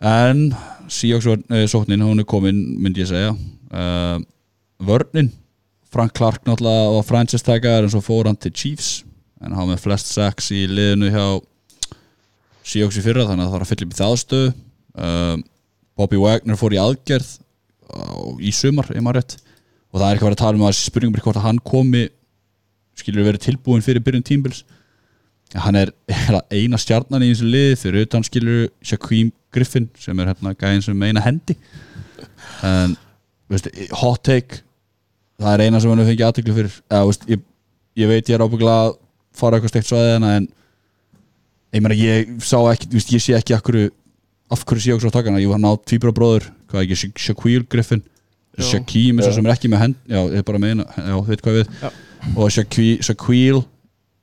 En Seahawks uh, sóknin, hún er komin myndi ég segja. Uh, Vörnin Frank Clark náttúrulega var franchise taggar en svo fór hann til Chiefs en hann með flest sacks í liðinu hjá Seahawks í fyrra þannig að það var að fylla upp í þaðstöð uh, Bobby Wagner fór í aðgerð uh, í sumar, ef maður rétt. Og það er ekki að vera að tala um að spurningum er hvort að hann komi skilur verið tilbúin fyrir byrjun tímbils hann er eiginlega eina stjarnan í þessu liði fyrir utan skilur Shaquem Griffin sem er hérna gæðin sem eina hendi. En veist, hot take það er eina sem hann hefur fengið aðtöklu fyrir. Eða, veist, ég, ég veit ég er ábyggla að fara eitthvað steikt svæðið hana en ég meina ég sá ekki veist, ég sé ekki hverju af hverju sé okkur á takana, ég var nátt tvíbra bróður hvað ekki, Sha- Shaquille Griffin? Já. Shaquem er svo sem er ekki með hend já, ég er bara með eina, já, veit hvað við Já. og Shaquille, Shaquille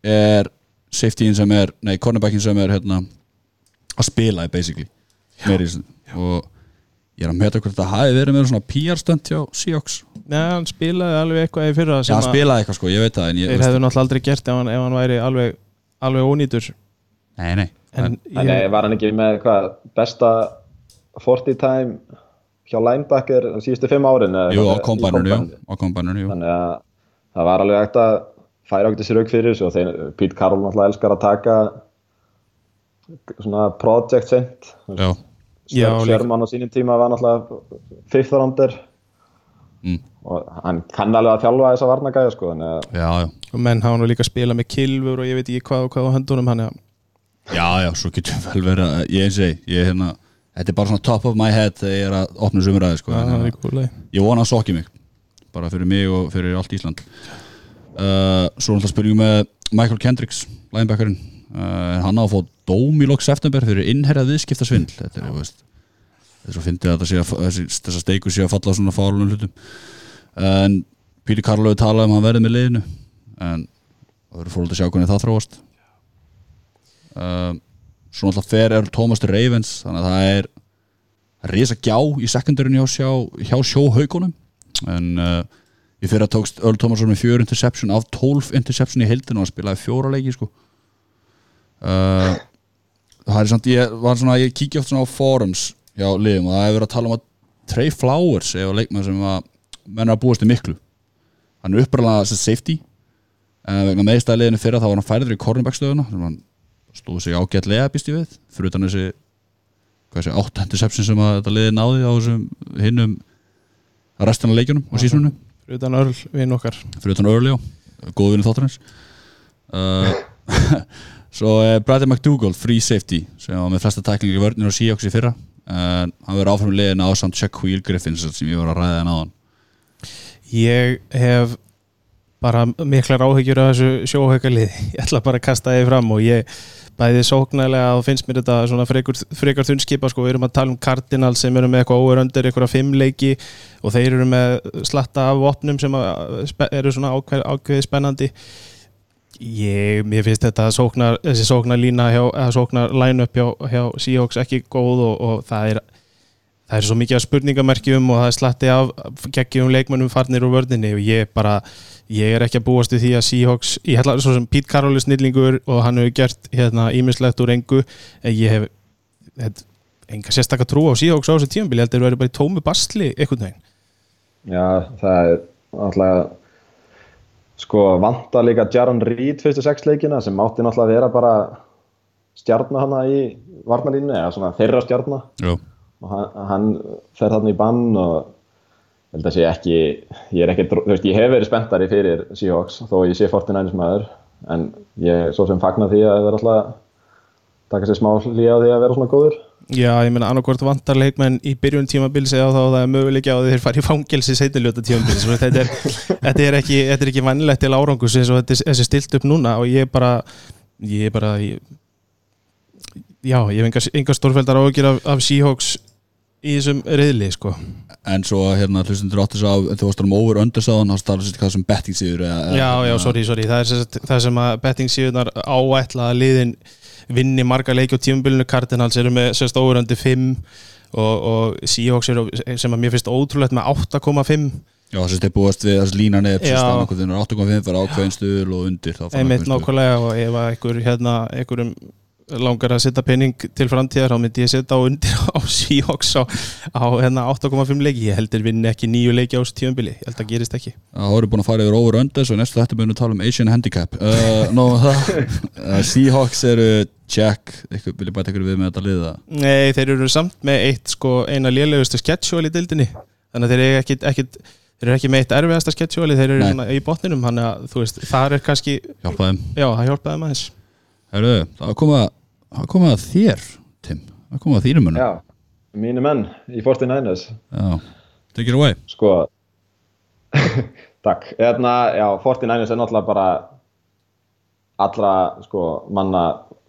er safetyin sem er nei, cornerbackin sem er hérna að spila basically. Þessu. og ég er að meta hvort þetta hafi verið með svona PR stönd hjá Seahawks. Nei, hann spilaði alveg eitthvað í fyrra já, hann að spilaði eitthvað sko, ég veit það ég, þeir hefðu náttúrulega aldrei gert ef hann, ef hann væri alveg, alveg ónýtur nei, nei, en En ég, var hann ekki með hvað besta 40 time hjá linebacker á síðustu fimm árin jú, á já jú. Þannig að það var alveg hægt að færa okkur þessi rauk fyrir þessu og þeir, Pete Carroll náttúrulega elskar að taka svona project sent já, Já. Sherman á sínum tíma var náttúrulega fifth rounder. Mm. og hann kann alveg að þjálfa þessa varnagæja sko þannig að já, já. Og menn hafa nú líka spilað með kilfur og ég veit ekki hvað og hvað á höndunum hann er Já, já, svo getur vel verið að ég eins og ég, er hérna þetta er bara svona top of my head þegar ég er að opna sumræði sko, það en, úrlega ég vona að sokki mig bara fyrir mig og fyrir allt Ísland. Uh, Svo náttúrulega spurningum með Michael Kendricks, linebackerinn. Uh, hann á að fá dóm í lok september fyrir innherjað viðskiptasvindl. Þetta er, þú veist þetta er svo fyndið að sé að steikur sé að falla á svona fálunum hlutum. En Píli Karlöfi talaði um að hann verði með liðinu en það verður fólk að sjá hvernig það þróast um, svo náttúrulega fer er Thomas Ravens þannig að það er risa gjá í sekundurinn hjá, sjá, hjá sjóhaukunum en uh, í fyrra tókst Earl Thomasson með fjör interception af 12 interception í heildinu og hann spilaði fjóra leiki sko. Uh, það er samt ég svona, ég kíkja oft svona á forums hjá liðum og það hefur verið að tala um að Trey Flowers eða leikmann sem að menn er að búast í miklu. Hann er uppræðlega sem safety en vegna meðstæðliðinu fyrra þá var hann færður í cornerback stöðuna sem hann stóð sig ágætlega býst ég við fyrir utan þessi hvað sé, átt interception sem að þetta liði náði á þessum hinnum restina leikjunum og sísunum fyrir utan örl við okkar. Fyrir utan Early á, góð vinni þáttarins. Uh, svo er Bradley McDougall, free safety sem var með flesta tæklingar í vörnir og Seahawks í fyrra. En hann verður áfram liðin á samt Shaquille Griffin sem ég var að ræða hann áðan. Ég hef bara miklar áhyggjur af þessu sjóhaukalið. Ég ætla bara að kasta þið fram og ég bæði sóknarlega og finnst mér þetta svona frekar, frekar þunnskipa sko, við erum að tala um Cardinal sem eru með eitthvað óveröndir, eitthvað fimmleiki og þeir eru með slatta af opnum sem eru svona ákveð, ákveði spennandi. Ég, mér finnst þetta sóknar, þessi sóknar lína hjá, eða sóknar line-up hjá, hjá Seahawks ekki góð og, og það er það er svo mikið af spurningamerkjum og það er slatti af geggjum leikmönnum farnir úr vörðinni og ég bara, ég er ekki að búast við því að Seahawks, ég held að svo sem Pete Carroll er snillingur og hann hefur gert hérna ímislegt úr engu, en ég hef hef, enga sérstakka trú á Seahawks á þessu tímabili, ég held að það verður bara í tómu bastli einhvern veginn. Já, það er náttúrulega sko vanta líka Jaron Reed fyrstu sex leikina sem átti náttúrulega að vera bara stjarnar hana í varnalínu eða svona þeirra stjarnar og hann, hann fer þarna í bann og held að sé ekki ég er ekki, þú veist, ég hef verið spenntari fyrir Seahawks þó ég sé 49ers maður en ég svo sem fagnar því að það er alltaf taka sér smá hlýja á því að vera svona góður. Já, ég meina annarkvort vantar leikmenn í byrjun tímabils eða þá það er möguleiki á að þeir fara í fangelsi seitiljóta tímabils. Þetta er, þetta er ekki, þetta er ekki vannilegt til árangus eins og þetta er stilt upp núna og ég bara ég bara ég, já, ég hef enga stórfældar ágjur af, af Seahawks í þessum reyðli sko En svo hérna hlustundur áttu svo á þú varst um over undersáðan þá starfst þetta sem betting síður eða, Já, já, sorry, sorry, það er sem það sem að betting síðunar áætla að liðin vinni marga leiki á tímabilinu. Cardinals eru með sérst óverandi 5 og, og Seahawks eru sem að mér finnst ótrúlegt með 8,5 Já, þess að þið búast við þess lína neður Já. 8.5 fyrir ákveðin stuðul og undir einmitt ákveðin nákvæmlega og ef að einhver hérna, einhverjum langar að setja penning til framtíðar þá myndi ég setja á undir á Seahawks á, á hérna 8,5 leiki. Ég heldur vinni ekki nýju leiki á þessu tímabili. Ég held að gerist ekki. Það voru búin að fara yfir over under svo næstu þetta munum við tala um Asian Handicap. Uh, það uh, Seahawks eru check Eitthvað, vil ég bæta ykkur við með þetta liða Nei, þeir eru samt með eitt sko eina lélegustu sketsjóli í dildinni þannig að þeir eru ekki, ekki þeir eru ekki með eitt erfiðasta sketsjóli þeir eru Nei. í botninum. Þannig að þú veist, þar er kannski Hjálpa þeim. Já, það hjálpaði maður Herru, það koma Það koma að þér, Tim. Það koma að þínum munum Já, mínu menn í 49ers Já. Take it away. Sko Takk, hérna, já, 49ers er náttúrulega bara allra, sko, manna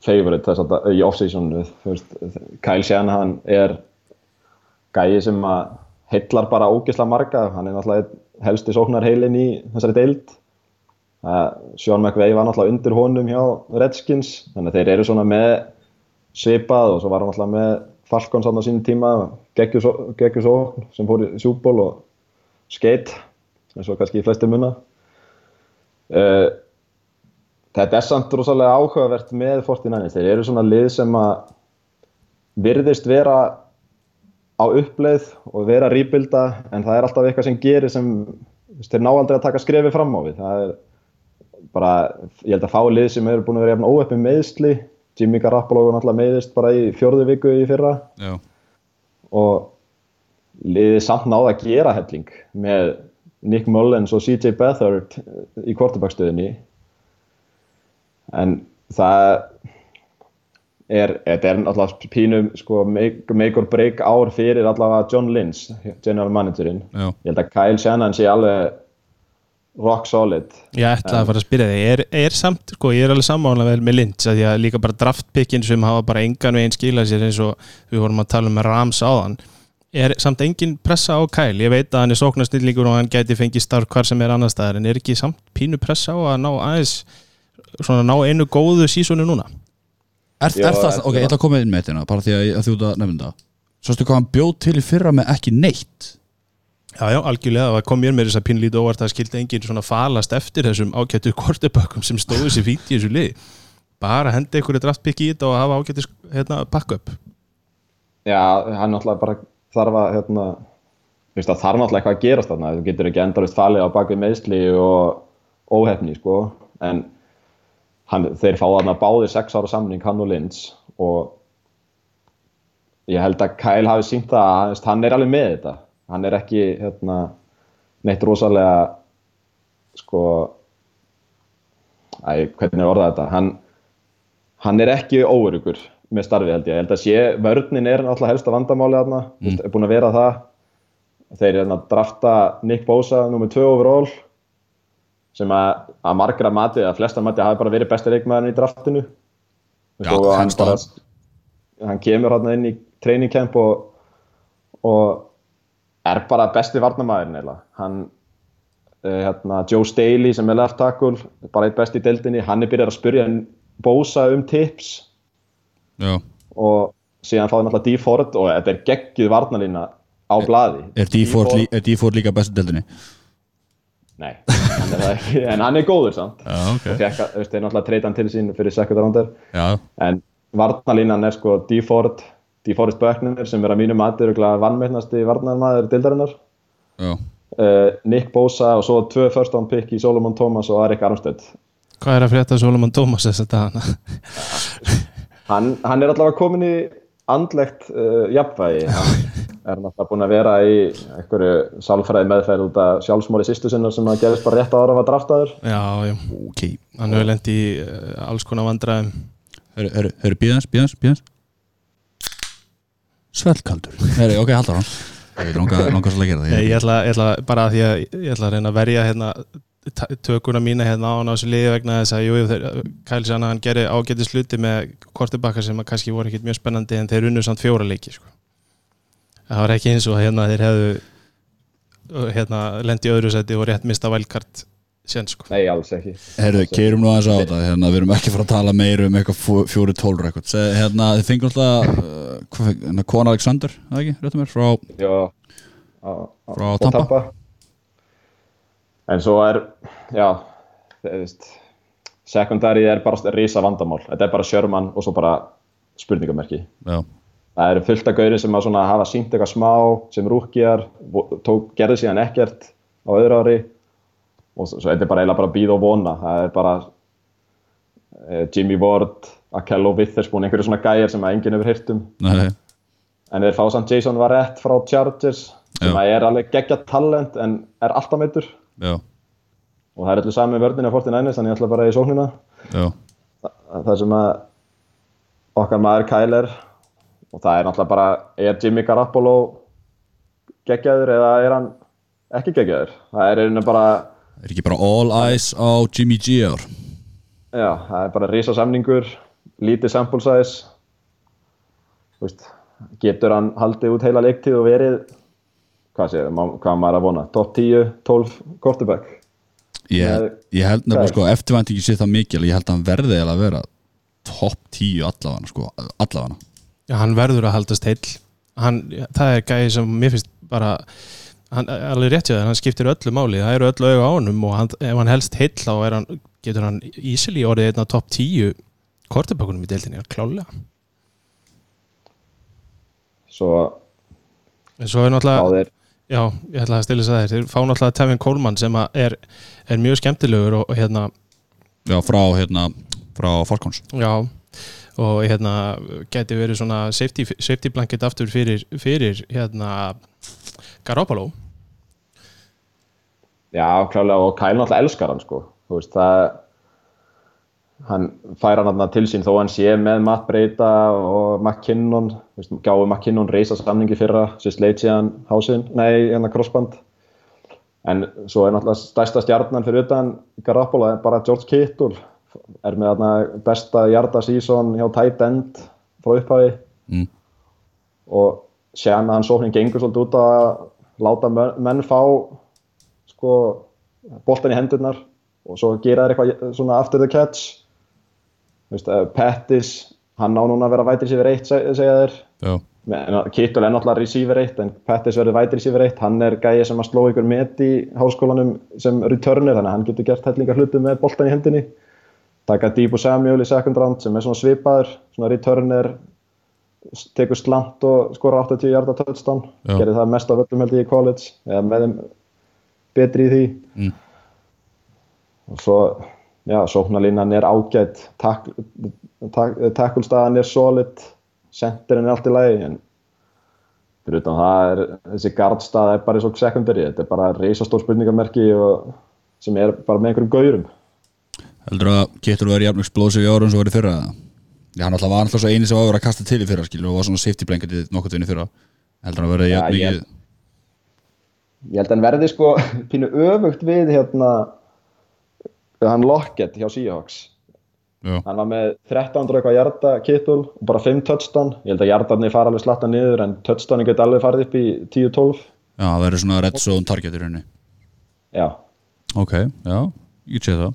favorite þess að í off-seasonu þú veist, Kyle Shanahan er gæi sem að heillar bara ógisla marga. Hann er náttúrulega helsti sóknarheilin í þessari deild Sean McVay var náttúrulega undir honum hjá Redskins, þannig að þeir eru svona með svipað og svo var hann náttúrulega með Falcons á sínum tíma geggjur sókn sem fór í sjúból og skeitt eins og kannski í flestir munna. Uh, þetta er samt rosalega áhugavert með 49ers, þeir eru svona lið sem að virðist vera á uppleið og vera rýpilda en það er alltaf eitthvað sem gerir sem þeir ná aldrei að taka skrefi fram á við. Það er bara, ég held að fá lið sem eru búin að vera jafn óöppi meðsli Jimmy Garoppolo var náttúrulega meðist bara í fjórðu viku í fyrra. Já, og liðið samt náða að gera helling með Nick Mullins og CJ Beathard í quarterbackstöðinni. En það er, þetta er náttúrulega pínu sko, make, make or break ár fyrir allavega John Lynch, general managerinn. Já, ég held að Kyle Shannon sé alveg rock solid. Ég ætlaði að fara að spyrja þig, er, er samt, sko, ég er alveg sammála vel með Lynch að því að líka bara draftpikkin sem hafa bara engan veginn skilað sér eins og við vorum að tala um með Rams áðan. Er samt engin pressa á Kyle, ég veit að hann er sóknarstillíkur og hann gæti fengið starf hvar sem er annar staðar en er ekki samt pínu pressa á að ná aðeins svona ná einu góðu sísonu núna? Er, Já, er það, þetta ok, ég ætla að koma inn með þetta bara því að, að þú ert að nefna það Sástu hvað hann bjóð til í fyrra með ekki neitt Já, já, algjörlega, það kom mér með þess að pínlítið óvart að skildi enginn svona falast eftir þessum ágættu kortebökkum sem stóðu sér fínt í þessu lið. Bara hendi einhverju draftpikki í þetta og hafa ágættu hérna, backup. Já, hann náttúrulega bara þarf að hérna, það þarf náttúrulega eitthvað að gerast þarna, þú getur ekki endalist falið á bakvið meðsli og óhefni sko, en hann, þeir fá þarna báðir sex ára samning hann og Lynch og ég held að Kyle hafi sínt það að hann er alveg með þetta hann er ekki hérna, neitt rosalega sko æ, hvernig er orðað þetta? Hann, hann er ekki óurugur með starfi held ég, ég held að sé vörnin er náttúrulega helsta vandamáli þarna. Mm. er búin að vera það. Þeir er að drafta Nick Bosa nummið 2 overall sem að, að margra mati, að flesta mati hafi bara verið besti leikmaðurinn í draftinu. Já, og hann bara hann kemur hann inn í training camp og, og er bara besti varnamæðurinn eiginlega. hann uh, hérna, Joe Staley sem er left tackle bara eitt besti í deildinni, hann er byrjað að spyrja Bosa um tips Já, og síðan fáði náttúrulega D. Ford og þetta er geggjuð varnalína á blaði er D4 lí, D4 líka bestu deildinni? Nei, hann ekki, en hann er góður samt Já, ok og fekk, þeir náttúrulega treyta hann til sín fyrir second rounder Já, en varnalínan er sko D. D. Forrest Buckner sem er að mínu mati vannmennasti varnarmaður dildarinnar já. Uh, Nick Bosa og svo tvö first round pick í Solomon Thomas og Arik Armstead. Hvað er að frétta Solomon Thomas þess að dana? hann, hann er allavega komin í andlegt uh, jafnvægi. Hann er náttúrulega búin að vera í einhverju sálfræði meðferð út af sjálfsmóli sýstu sinna sem að gerist bara rétt ára að var draftaður. Já, já, Ok. Hann hefur lent í uh, alls konar vandræðum. Hörru, hörru, hörru, bíðans, bíðans, bíðans Svellkaldur. Hörru, ok, haldur hann. Ég langar, svolítið að gera það Ég, ég, ætla, ég ætla bara að því að ég ætla að reyna að verja hérna tökuna mína hérna á hann á þessu liði vegna þess að jú, þeir, Kæli sann að hann gerir ágæti sluti með kortibakka sem að kannski voru ekkit mjög spennandi en þeir unnu samt fjóra leiki sko. það var ekki eins og hérna þeir hefðu hérna lendi í öðru seti og rétt mista vælkart sko. Nei, alls ekki Herru, keirum nú aðeins á þetta hérna, Við erum ekki fara að tala meir um eitthvað fjóri tólur eitthvað Se- Hérna, þið fengur alltaf uh, hérna, Kon Alexander, það ekki, réttum mér frá, Já, á, á, Frá og Tampa. En svo er, já, það veist, secondary er bara risa vandamál. Þetta er bara Sherman og svo bara spurningamerki. já, Það eru fullt af gauri sem að svona hafa sínt eitthvað smá sem rúkjar, tók, gerði síðan ekkert á öðru ári og svo, þetta er bara eiginlega bara býð og vona. Það er bara eh, Jimmy Ward, Akello Witherspoon, einhverju svona gæjar sem að enginn hefur heyrt um. En þeir fá samt Jason Varett frá Chargers sem að er alveg geggja talent en er alltaf meittur já, og það er allir sami vörðin af 49ers þannig ég ætla bara í sóknina. Þa- það sem að okkar maður Kyler og það er náttúrulega bara er Jimmy Garoppolo geggjaður eða er hann ekki geggjaður? Það er einu bara Er ekki bara all eyes á Jimmy G ár já, það er bara risa samningur lítið sample size. Þú veist, getur hann haldið út heila leiktíð og verið hvað séð, hvað maður að vona? Top 10, 12 quarterback. Ég, ég held nefnilega sko, eftirvæntingi sé það mikil ég held að hann verði eiginlega að vera topp 10 allavega sko, allavega. Já, hann verður að haldast heill. Hann, það er gæði sem mér finnst bara hann, alveg rétt þér, hann skiptir öllu máli það eru öllu auga á honum og hann, ef hann helst heill þá er hann, getur hann easily orðið einn af topp 10 kortebökunum í deildinni, klálega svo en svo er náttúrulega báðir Já, ég ætla að stila þess að þeir fá náttúrulega Tevin Coleman sem að er, er mjög skemmtilegur og, og hérna, Já, frá hérna, frá Falcons. Já og hérna geti verið svona safety, safety blanket aftur fyrir, fyrir hérna Garoppolo? Já, klálega og Kyle náttúrulega elskar hann sko. Þú veist það hann fær hann til sín þó hann sé með Matt Breida og McKinnon þú veist, gáði McKinnon reysa samningi fyrra sem sleit síðan hásinn, nei, hérna crossband. En svo er náttúrulega stærsta stjarnan fyrir utan Garoppolo er bara George Kittle er með þarna besta jarda season hjá tight end frá upphafi. Mm. og séðan að hann sóknin gengur svolítið út að láta menn, fá sko boltan í hendurnar og svo gera þær eitthvað svona after the catch. Veist, uh, Pettis hann á núna að vera vætri sífur eitt seg- segja þeir. Já, Kittul er náttúrulega receiver 1 en Pettis verður vætri receiver 1 hann er gæði sem að sló ykkur met í háskólanum sem returner þannig að hann getur gert hellingar hluti með boltan í hendinni. Taka Debo Samuel í second round sem er svona svipaður svona returner tekur slant og skora 80 hjarta touchdown. Gerir það mest af öllum held ég í college. Eða með þeim betri í því. Mm. og svo já, sóknarlínan er ágætt takkulstaðan er solid. Senterinn er allt í lagi en fyrir utan það er þessi gardstað er bara eins og secondary. Þetta er bara reisastór spurningamerki og, sem er bara með einhverjum gaurum. Heldur að Kittur verið jafn explosive í árun sem verið fyrra? eða? Já, hann alltaf var alltaf svo eini sem var að vera að kasta til í fyrra skilur og var svona safety blanketið nokkuð vinni fyrra. Heldur hann að Já, jafn ég- mikið ég held að hann verði sko pínu öfugt við hérna hann Lockett hjá Seahawks. Já, hann var með 1300 eitthvað hjarta kittul og bara 5 touchdown. Ég held að hjartarnir fara alveg slatta niður en touchdownin geti alveg farið upp í 10-12 já það verið svona red zone target í rauninni. Já, Ok, já, ég sé það.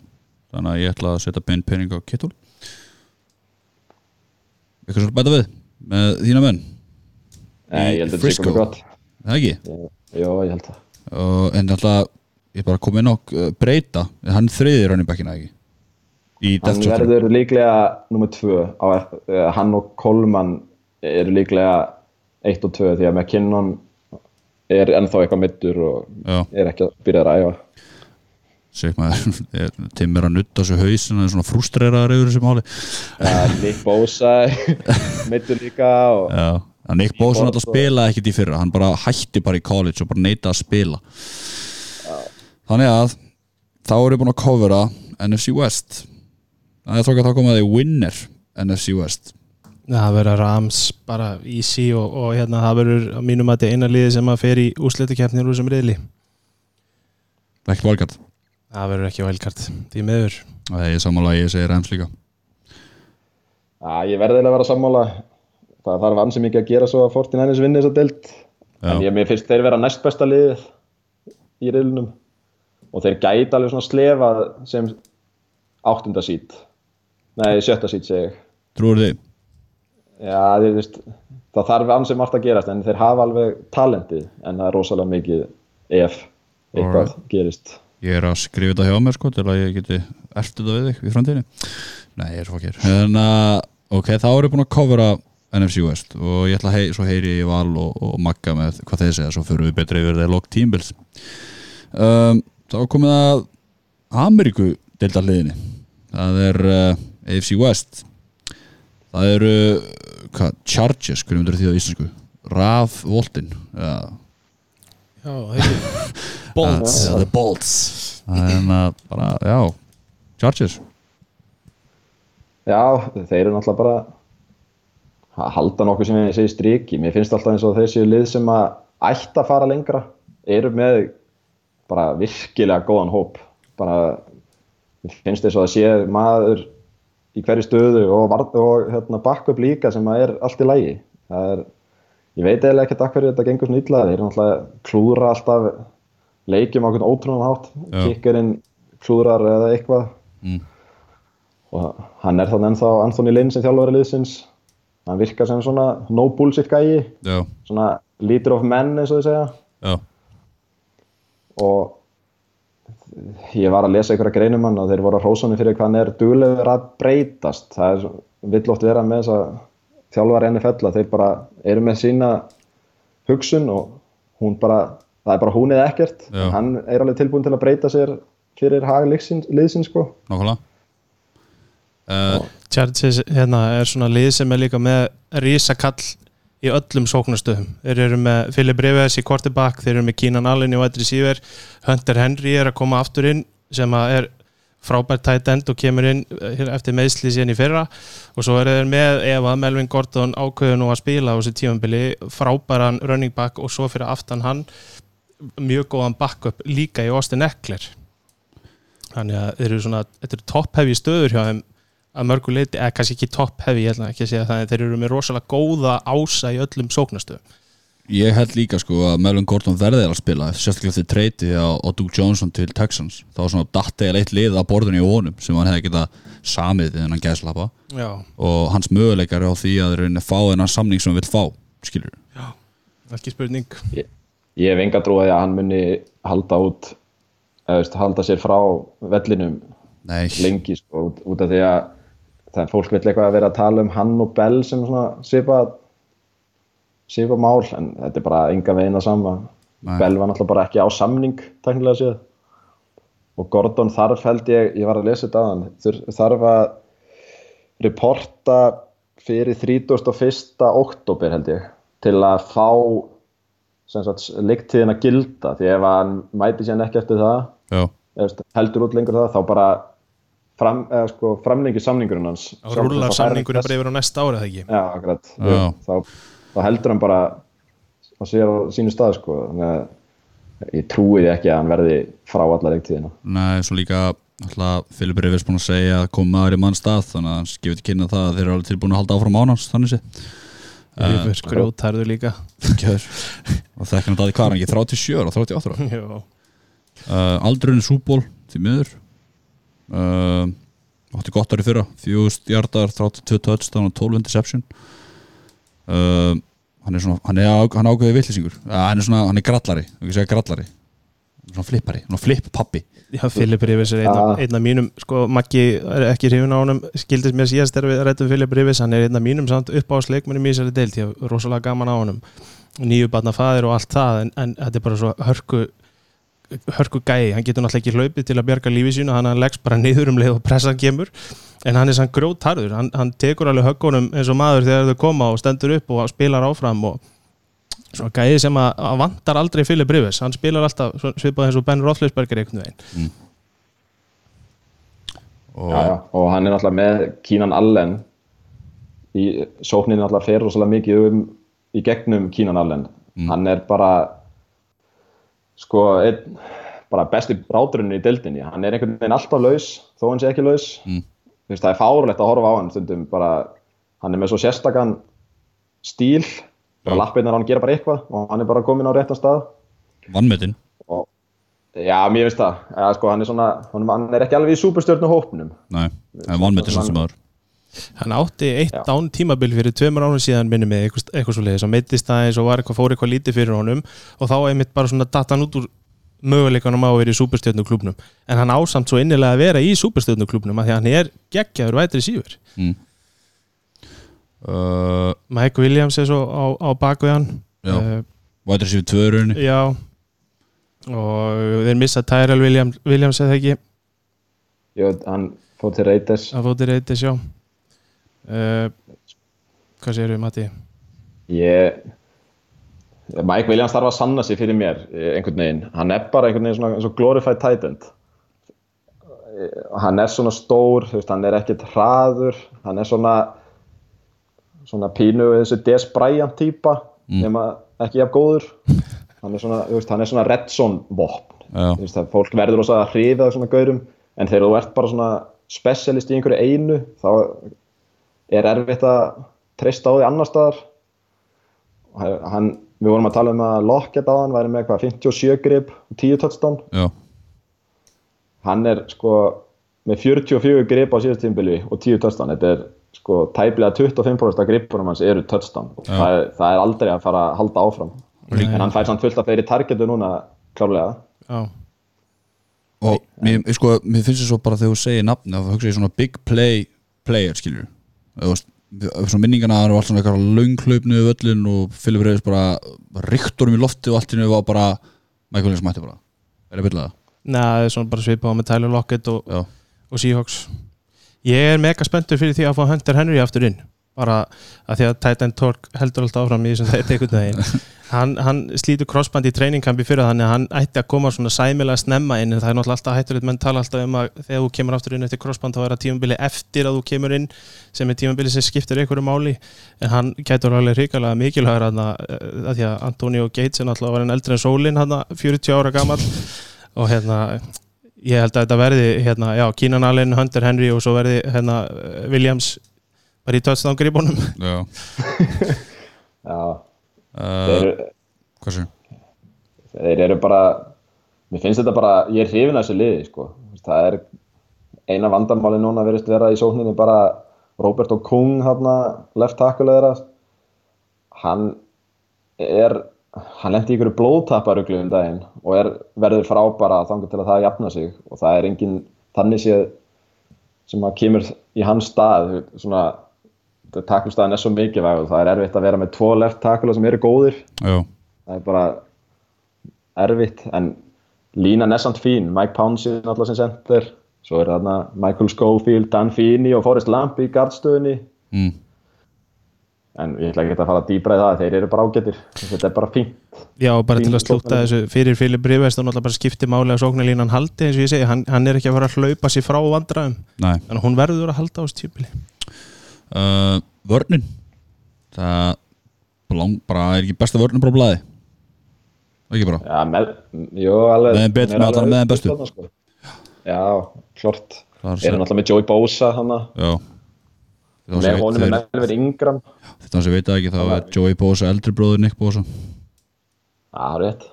Þannig að ég ætla að setja bein pening á Kittul Eitthvað svona bæta við með þína menn? Nei, ég held að þetta sé komið gott. Það ekki? Jó, ég held það. Og, En alltaf, ég bara kom inn á uh, breyta. Hann þriði running backina ekki? Í hann Death Shot verður líklega nummið 2 á, eh, hann og Coleman eru líklega 1 og 2 því að McKinnon er ennþá eitthvað middur og Já, er ekki að byrja að ræða Tim er að nutta þessu haus en það er svona frústreraðar yfir þessu máli. Ja, Nick Bosa middur líka að Nick Bosa alltaf spilaði ekkit í fyrra Hann bara hætti bara í college og bara neita að spila. Þannig að þá er ég búin að covera NFC West. Það er þókað þá komaði winner NFC West. Það verður Rams bara easy og, og hérna það verður á mínum að þetta eina liði sem að fer í úsletukefnir úr þessum riðli. ekki valgard Það verður ekki vælkart, því miður. það er sammála ég segir Rams líka. Já, ég verði eiginlega að vera sammála. Það þarf ansi mikið að gera svo að 49ers vinni þessa deild. En Já. ég finnst þeir vera næst besta liðið í riðlunum og þeir gæti alveg svona slefað sem áttunda sít nei, sjötta sít segi ég. Trúur þið? Já, þið veist, það þarf ansi margt að gerast en þeir hafa alveg talentið en það er rosalega mikið ef eitthvað Alright. gerist Ég er að skrifa þetta hjá mér sko til að ég geti erft þetta við þig í framtíðinni. Nei, ég er svo fokkir En að, ok, þá erum við búin að covera NFC West og ég ætla að hei, svo heyri ég Val og, og Magga með hvað þeir segja svo fyrir við betri yfir þeir lok tímbils um, Þá komið að Ameríku deildarliðinni Það er uh, AFC West. Það eru hvað, Chargers, hvernig myndir því á íslensku? Raf Voltin ja, Já, heitir Bolts. The Bolts. Bara, já Chargers Já, þeir eru náttúrulega bara að halda nokkuð sem ég segi striki. Mér finnst alltaf eins og þessi lið sem að ætti að fara lengra eru með bara virkilega góðan hóp. Bara mér finnst þess að það sé maður í hverju stöðu og, og hérna, backup líka sem að er allt í lægi það er, ég veit eiginlega ekkert hverju þetta gengur svona illa. Þeir eru náttúrulega klúðra alltaf leikjum á einhvern ótrúnan hátt. Já. kikkerinn klúðrar eða eitthvað. Mm. og hann er þannig ennþá Anthony Lynn sem þjálfari liðsins. Hann virkar sem svona no bullshit gæi Já, svona leader of men eins og þau segja. Já, og ég var að lesa einhverja greinum hann og þeir voru að hrósa hann fyrir hvað hann er duglegur að breytast. Það er, svo- vill oft vera með þess að þjálfari NFL að þeir bara eru með sína hugsun og hún bara, það er bara hún eða ekkert Já. hann er alveg tilbúin til að breyta sér fyrir hag liðsins, sko nákvæmlega uh, Chargers hérna, er svona lið sem er líka með risakall í öllum sóknastöðum. Þeir eru með Philip Rivers í quarterback, þeir eru með Keenan Allen í wide receiver, Hunter Henry er að koma aftur inn sem að er frábært tight end og kemur inn eh, eftir meðsli síðan í fyrra. Og svo eru þeir með ef að Melvin Gordon ákveður nú að spila á þessu tímanbili frábæran running back og svo fyrir aftan hann mjög góðan backup líka í Austin Eckler. Þannig að þeir eru svona þetta eru topp-hefi stöður hjá þeim að mörgu leiti, eða kannski ekki topp-hefi ég ætla ekki að segja en þeir eru með rosalega góða ása í öllum sóknastöðum Ég held líka sko að Melvin Gordon verðið að spila sérstaklega eftir treyti á, á Duke Johnson til Texans. Þá var svona datt eða eitt lið að borðinu í honum sem hann hefði getað samið en hann gæðslapa Já, og hans möguleikar er á því að þeir reyna að fá þennan samning sem hann vill fá skilur ekki spurning. Ég, ég hef enga trúið að hann muni halda út eða veist, halda sér frá vellinum Nei, lengi sko, út, út af því að það er fólk vill eitthvað að vera að tala um hann og Bell sem svona svipa svipa mál en þetta er bara enga veginn að sama. Var náttúrulega bara ekki á samning teknilega séð. Og Gordon þarf held ég, ég var að lesa þetta aðan þarf að reporta fyrir 31. oktober held ég til að fá leiktíðin að gilda. Því ef hann mæti sér ekki eftir það veist, heldur út lengur það þá bara fram, eða, sko, framlengi samningurinn hans. Rúlar þá fær hann samningur þess- bara yfir á næsta ári það ekki? Já, akkurat, Já. Þá, þá heldur hann bara að sér á sínu stað sko. þannig að ég trúi því ekki að hann verði frá alla leiktíðina. Nei, svo líka alltaf Filip Rivers búin að segja að koma maður í mann stað þannig að hann skifir til kynna það að þeir eru alveg tilbúin að halda áfram ánans þannig sé. Rivers grjótarður líka. Gjör. og þekkan þetta að hvað er hann ekki? 37 ára, 38 ára Já, uh, aldrunni súból því miður. Uh, átti gott ári fyrra fjúst hjartar, 32 touchdown og 12 interception uh, hann er svona hann er, á, hann er ákveðið villisingur hann er svona, hann er grallari, ekki segja grallari. Svona flippari, svona flipp pappi Já, Philip Rivers er einn af, Ja. einn af mínum sko, Maggi er ekki hrifun á honum skildist mér síðast þegar við rættum Philip Rivers hann er einn af mínum samt upp á sleikmennum í þessari deild ég hef rosalega gaman á honum. Nýju batna fæðir og allt það en, en þetta er bara svo hörku hörku gæi, hann getur náttúrulega ekki hlaupið til að bjarga lífi sínu, hann leggst bara niður um leið og pressan kemur, en hann er sann grótarður hann, hann tekur alveg höggunum eins og maður þegar þau koma og stendur upp og spilar áfram og svona gæi sem að, að vantar aldrei Philip Rivers, hann spilar alltaf svipað eins og Ben Roethlisberger einhvern veginn. Og já, já. og hann er náttúrulega með Kínan Allen í sókninni alltaf fer rosalega mikið um í gegnum Kínan Allen. Hann er bara sko einn, bara besti ráturinn í deildinni, hann er einhvern veginn alltaf laus þó hann sé ekki laus. Mm. Veist, það er fárlegt að horfa á hann stundum bara, hann er með svo sérstakann stíl, bara Já. lappirnar hann gera bara eitthvað og hann er bara komin á réttan stað. Vannmetin og já, mér finnst það. Ja, sko, hann, er svona, hann er ekki alveg í superstjörnu hópnum. Nei, en vannmetin samt sem aður Hann átti eitt dán tímabil fyrir tveimur ánum síðan minni með eitthvað, eitthvað svo leiðis og meittist aðeins og var eitthvað, fór eitthvað lítið fyrir honum og þá einmitt bara svona datt hann út úr möguleikanum á að vera í superstjörnuklubnum en hann ásamt svo innilega að vera í superstjörnuklubnum að því að hann er geggjaður vætri sífur mm. uh, Mike Williams er svo á, á bakvið hann. Já. Eh, Vætri sér tvö rauninni. Já. Og þeir missa Tyrell Williams, Williams eða ekki? Jú, hann fór til Raiders. Að fóti reytis, já uh, Hvað segir við, Matti? ég Mike Williams þarf að sanna sig fyrir mér eh, einhvern veginn, hann er bara einhvern veginn svona, svona glorified tight end. Eh, hann er svona stór þú veist, hann er ekkert hraður. Hann er svona svona pínu við þessu Des Bryant típa nema ekki jafn góður. Hann er svona, þú veist, hann er svona red zone vopn. Veist, að fólk verður að hrifa svona gaurum en þegar þú ert bara svona specialist í einhverju einu þá er erfitt að treysta á því annar staðar. Hann, við vorum að tala um að Lockett á hann væri með eitthvað 57 grip og 10 touchdown. Já, hann er sko með 44 grip á síðast tímbili og 10 touchdown. Þetta er sko tæplega 25% af gripunum hans eru touchdown. Það er, það er aldrei að fara að halda áfram. En hann fær samt fullt af fleiri targetu núna klárlega. Já, og mér, sko, mér finnst það svo bara þegar þú segir nafni þá hugsa ég svona big play player veist svona minningana það eru allt svona eitthvað launghlaupnu við öllin og Philip Reyes bara ríktorum í lofti og allt í nöfu var bara Michael Williams mætti bara. Er það byrlaða? Nei, svona bara svipað með Tyler Lockett og, og Seahawks. Ég er mega spenntur fyrir því að fá Hunter Henry aftur inn bara að því að Titan Tork heldur alltaf áfram í þessum þetta einhvern veginn. Hann, hann slítur crossband í treiningkampi fyrir þannig að hann ætti að koma svona sæmilega snemma inn. En það er náttúrulega alltaf hættulegt menn tala alltaf um að þegar þú kemur aftur inn eftir crossband þá er það tímabili eftir að þú kemur inn sem er tímabili sem skiptir einhverju máli. En hann gætur alveg hrikalega mikilvægur að, að því að Antonio Gates er náttúrulega var en eldri en sólin hann 40 ára gammal og hérna ég held að þetta verði hérna, já, bara í touchdown gripunum já. Já, uh, þeir, Hvað sér? þeir eru bara mér finnst þetta bara, ég er hrifin af þessu liði sko. það er eina vandamáli núna verðist vera í sókninni bara Robert O'Kung hana, left tackle þeirra hann er hann lendi í ykkur blóðtaparuglu um daginn og er, verður frábara þangur til að það jafna sig. Og það er engin þannig séð sem að kemur í hans stað svona taklustæðin er svo mikilvæg og það er erfitt að vera með tvo left tackle sem eru góðir. Já, það er bara erfitt en línan er samt fín. Mike Pouncey náttúrulega sem center svo er þarna Michael Schofield, Dan Feeney og Forrest Lamp í gardstöðunni mm. en ég ætla ekki að fara dýbra í það þeir eru bara ágættir þetta er bara fínt. Já, bara til Fín að slúta þessu fyrir Filip Rivers þá náttúrulega bara skipti máli að sóknarlínan haldi eins og ég segi, hann, hann er ekki að fara að hlaupa sér frá vandræðum, Nei. En hún verður að halda á típili uh, Vörnin. Það lang, bara er ekki besta vörnin bara á blaði? Ekki bara? Já, með, jú, alveg. Með þeim betur, með allar- alveg með þeim bestu. sko. Já, klart. Það er svo- náttúrulega með Joey Bosa hana Já. Með honum er Melvin Ingram. Þetta sem veit það ekki þá er Joey Bosa eldri bróður Nick Bosa. Já, það rétt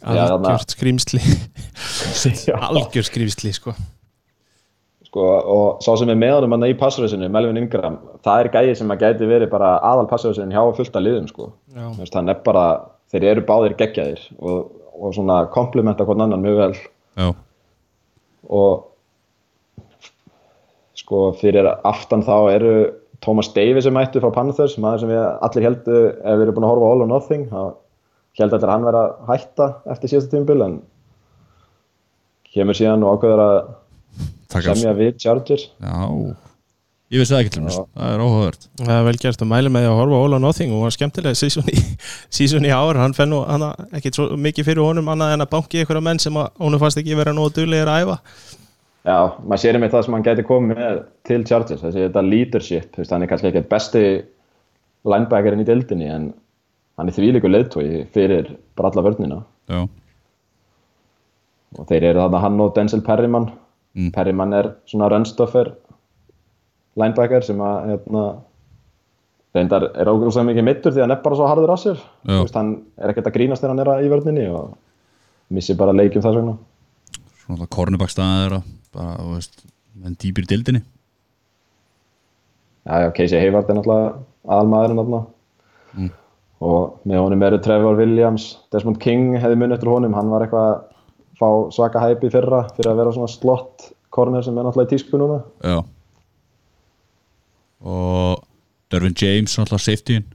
Já, þarna- algjört skrýmsli algjör skrýmsli sko. Sko, og sá sem er með honum í passröðsinu, Melvin Ingram það er gæði sem að gæti verið bara aðal passröðsinu hjá fullt af liðum sko. Hann er bara, þeir eru báðir geggjaðir og, og svona komplementa hvern annan mjög vel. Já, og sko fyrir aftan þá eru Thomas Davis sem mættu frá Panthers maður sem við allir heldu ef við erum búin að horfa All or Nothing þá held allir að hann vera að hætta eftir síðasta tímabil en kemur síðan og ákveður að semja við Chargers Já. Ég vissi það ekki til mér Það er óhugavert. Það er vel gert. Að mæli með því að horfa á All or Nothing. Og var skemmtilega sísón í, season í ár. Hann fenn nú hana, ekki svo mikið fyrir honum annað en að banki ykkur að menn sem að honum fannst ekki vera nógu duglegir að æfa. Já, maður sér einmitt það sem hann gæti komið með til Chargers, þessi þetta leadership, hann er kannski ekki besti linebackerinn í dildinni en hann er þvílíkur leiðtói fyrir bara alla vörnina. Já, og þeir eru þarna hann og Denzel Perryman Mm. Perryman er svona rönnstoffer linebacker sem að hérna, reyndar er ógjóðslega mikið mittur því að hann er bara svo harður á sér. Veist, hann er ekkert að grínast þegar hann er í vörninni og missi bara leikjum þess vegna. Svona alltaf kornubakstaðið þeirra bara, en dýpir dildinni Já, já, Casey Hayward er náttúrulega aðalmaðurinn þarna. Mm. og með honum eru Trevor Williams Desmond King hefði munið eftir honum hann var eitthvað að fá svaka hæpi fyrra fyrir að vera svona slott corner sem er náttúrulega í tísku núna. Já. Og Dervin James alltaf safetyin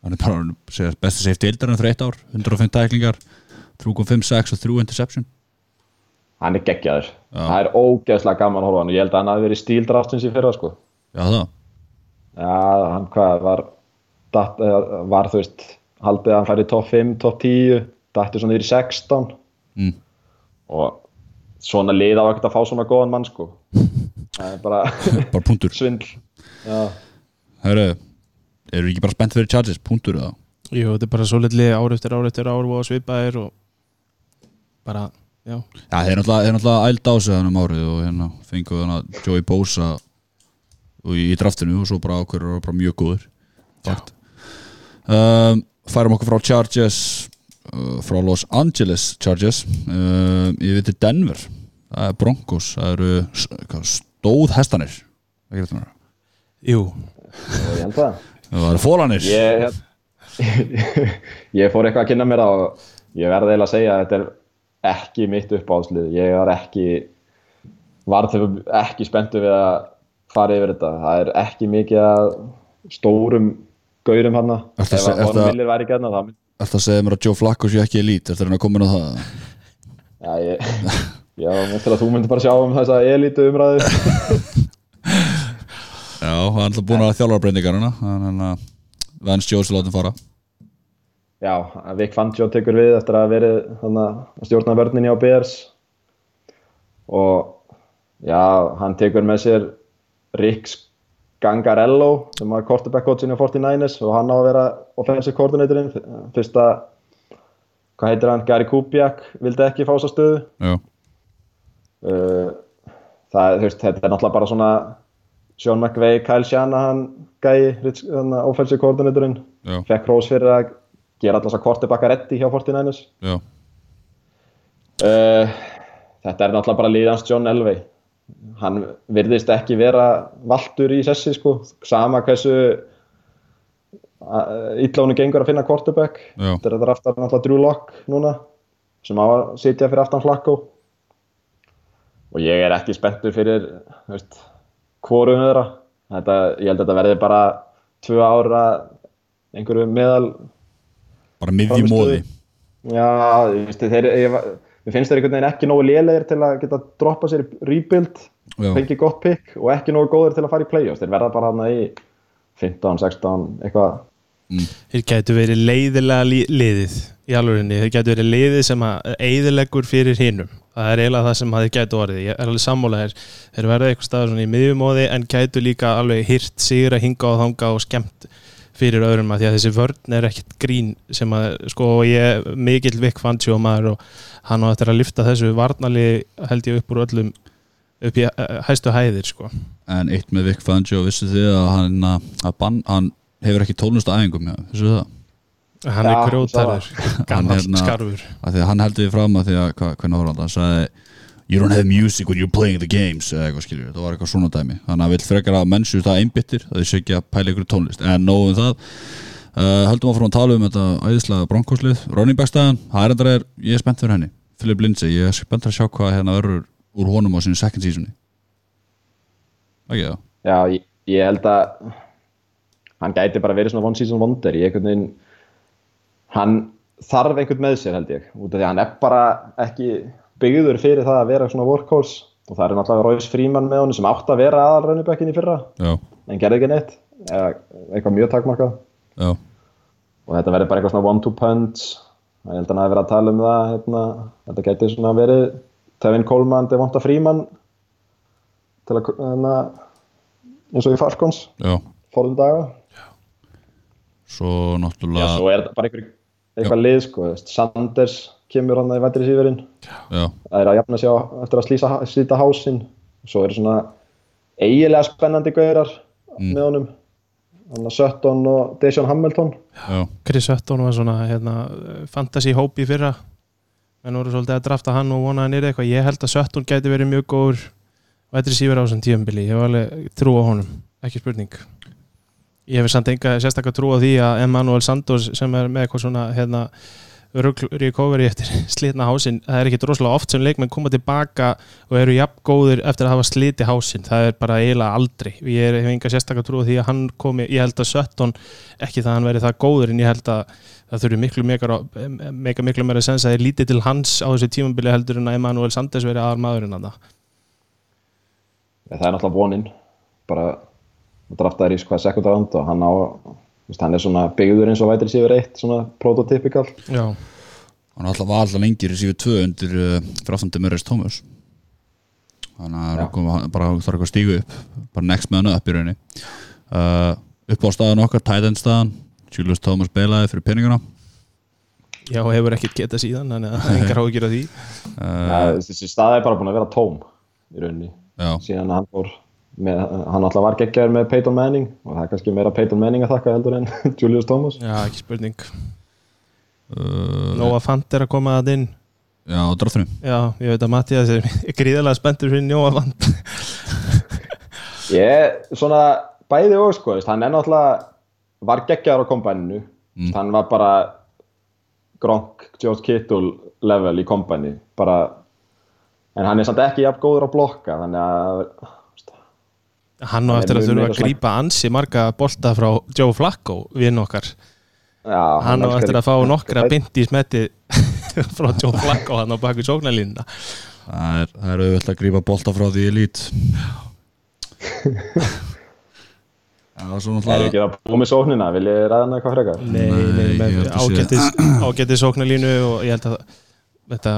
hann er bara segja, besti safety eldar en þreitt ár 105 tæklingar 3.56 og 3 interception. Hann er geggjaður. Já. það er ógeðslega gaman að horfa á hann. Og ég held að hann hafi verið stíldraftins í fyrra sko. Já það, já, hann hvað var datt, eða var þú veist haldið að hann færi top 5, top 10 dættu svona yfir í 16 mm. Og svona lið á ekkert að fá svona góðan mann sko. Það er bara bara punktur. svindl. Já, Herru, eru ekki bara spennt fyrir Chargers, punktur eða? Jú, þetta er bara svo litli ár eftir ár eftir ár og svipaðir og bara, já. Já, þeir þeir náttúrulega æld á sig þannig um árið og hérna fenguðu hana Joey Bosa og í, draftinu og svo bara ákveður og bara mjög góður. Fakt. Um, Færum okkur frá Chargers frá Los Angeles Chargers. Yfir til Denver. Það er Broncos, það eru s- hvað, stóð hestanir. Ekki þetta nára Jú, ég það. Eru fólanir ég, ég fór eitthvað að kynna mér og ég verði eiginlega að segja að þetta er ekki mitt uppáhaldslið. Ég var ekki var ekki spenntu við að fara yfir þetta. Það er ekki mikið að stórum gaurum hann ef að- villir væri gætna það mynd Ertu að segja mér að Joe Flacco sé ekki elít eftir hann að koma inn á það? Já, ég, já, mér til að þú myndir bara sjá um þessa elítu umræðu. Já, hann er alltaf búin að þjálfara breyndingarna þannig að Vance Jones er látið fara. Já, Vic Fangio tekur við eftir að verið þannig að stjórna vörninni á Bears. Og já, hann tekur með sér Rick Gangarello sem var quarterback coachin á 49ers og hann á að vera offensive coordinatorinn. Fyrsta, hvað heitir hann, Gary Kubiak vildi ekki fá þessa stöðu. Uh, það, veist, þetta er náttúrulega bara svona Sean McVay, Kyle Shanahan gæi, þarna, offensive coordinatorinn. Já, fekk hrós fyrir að gera alltaf þessa quarterbacka reddi hjá 49ers já. Uh, þetta er náttúrulega bara liðans John Elway hann virðist ekki vera valtur í sessi sko, sama hversu honum gengur að finna quarterback. Þetta er aftan náttúrulega Drew Lock núna sem á að sitja fyrir aftan Flacco. Og ég er ekki spenntur fyrir hvorum þeirra. Þetta, ég held að þetta verði bara tvö ára einhverju meðal Bara miðjum móði. Já, ég veist, þeir, ég, ég finnst þeir einhvern veginn ekki nógu lélegir til að geta droppa sér í rebuild, Já. fengi gott pick og ekki nógu góðir til að fara í playoffs. Þeir verða bara hana í 15, 16, eitthvað. þeir gætu verið leiðilega li liðið í alvörinni, þeir gætu verið liðið sem að eiðilegur fyrir hinnum það er eiginlega það sem þeir gætu orðið ég er alveg sammálaðir, þeir verða eitthvað staður svona í miðjumóði en gætu líka alveg hyrt sigur að hinga og þanga og skemmt fyrir öðrum að því að þessi vörn er ekkert grín sem að sko ég mikill Vik Fantjó maður og hann á eftir að lifta þessu varnali held ég upp úr öllum upp í eh, hæstu hæðir sko. En eitt með Vic Fangio, vissu þið að hann, að bann, hann hefur ekki tónlist að æfingum já, vissu þið það? hann Já, er Hann gammal skarfur. Af því að hann heldur því fram að því að, hva, hvernig var hann, hann sagði You don't have music when you're playing the games eða eitthvað skiljur, það var eitthvað svona dæmi. Þannig að vill frekar að menn séu það einbyttir að þið séu ekki að pæla ykkur tónlist. En nógu um það. Uh, höldum áfram að tala um þetta æðislega bronkóslið running back staðan, það er endar er ég er spennt fyrir henni, Philip Lindsay ég er spennt að sjá hvað hérna verður úr honum á sinu second seasoni. Ekki það? Já, ég, ég held að hann gæti bara verið svona one season wonder. Í einhvern veginn hann þarf einhvern með sér held ég. Út af því að hann er bara ekki byggður fyrir það að vera svona workhorse. Og það er náttúrulega Royce Freeman með honum sem átt að vera aðal rönnibekkin í fyrra Já, en gerði ekki neitt. Eða eitthvað mjög takmarkað. Já, og þetta verður bara eitthvað svona one two punch. Ég held að hann hafi verið að tala um það hérna, þetta gæti svona verið Tevin Coleman, Devonta Freeman til að hana, eins og í Falcons Já, fórðum daga. Svo Já, náttúrulega svo er þetta bara einhver, eitthvað lið sko, Sanders kemur hann í vætri sífurinn Já, það er að jafna sig á eftir að slísa, slíta hásinn. Svo eru svona eiginlega spennandi gaurar með honum. Að Sutton og Dejan Hamilton. Já, Chris Sutton var svona hérna, fantasy hóp í fyrra. En voru svolítið að drafta hann og vona hann er eitthvað. Ég held að Sutton gæti verið mjög góður vætri sífur á þessum tíumbili ég hef alveg trú á honum, ekki spurning. Ég hef samt enga sérstaklega trú á því að Emmanuel Santos sem er með eitthvað svona hérna, recovery eftir slitna hásinn, það er ekki droslega oft sem leikmenn koma tilbaka og eru jafn góðir eftir að hafa sliti hásinn, það er bara eiginlega aldrei, ég hef enga sérstaklega trú því að hann komi, ég held að Sutton ekki það að hann veri það góður en ég held að það þurfi miklu meikar meika miklu meira sens að það er lítið til hans á þessu tímambili heldur en að Emmanuel Sanders veri aðal maðurinn að það það er náttúrulega voninn bara draftaður í hvað round og hann á hann er svona byggður eins og vætri sífur eitt svona prototypikal Já, hann alltaf var alltaf lengir í síðu tvö undir uh, fraftandi Mörres Thomas. Þannig að kom bara þarf eitthvað að stígu upp bara next með hann upp í rauninni. Uh, upp á staðan okkar, tight end staðan Julius Thomas beilaði fyrir peninguna. Já hefur ekkert getað síðan þannig að engar áhyggjur af því. Uh, ja, þessi staða er bara búin að vera tóm í rauninni já, síðan hann fór með, hann alltaf var geggjaður með Peyton Manning og það er kannski meira Peyton Manning að þakka heldur en Julius Thomas. Já, ekki spurning. Uh, Nóa Fant er að koma að inn. Já, á draftinu Já, ég veit að Mattias er gríðarlega spenntur fyrir Nóa Fant. Ég, svona bæði og sko, hann er náttúrulega var geggjaður á kombæninu mm. hann var bara Gronk, George Kittle level í kombæni bara en hann er samt ekki jafn góður að blokka þannig að Hann á er eftir að þurfa að svona- grípa ansi marga bolta frá Joe Flacco, vinn okkar. Já, Hann á eftir að fá nokkra byndi í smetti frá Joe Flacco hann á baku sóknarlínuna. Það er, það er auðvitað að grípa bolta frá því elít já, svo Það er ekki að búa með sóknina, vil ég ræða hana eitthvað frekar? Nei, með að ágættis sóknarlínu og ég held að þetta,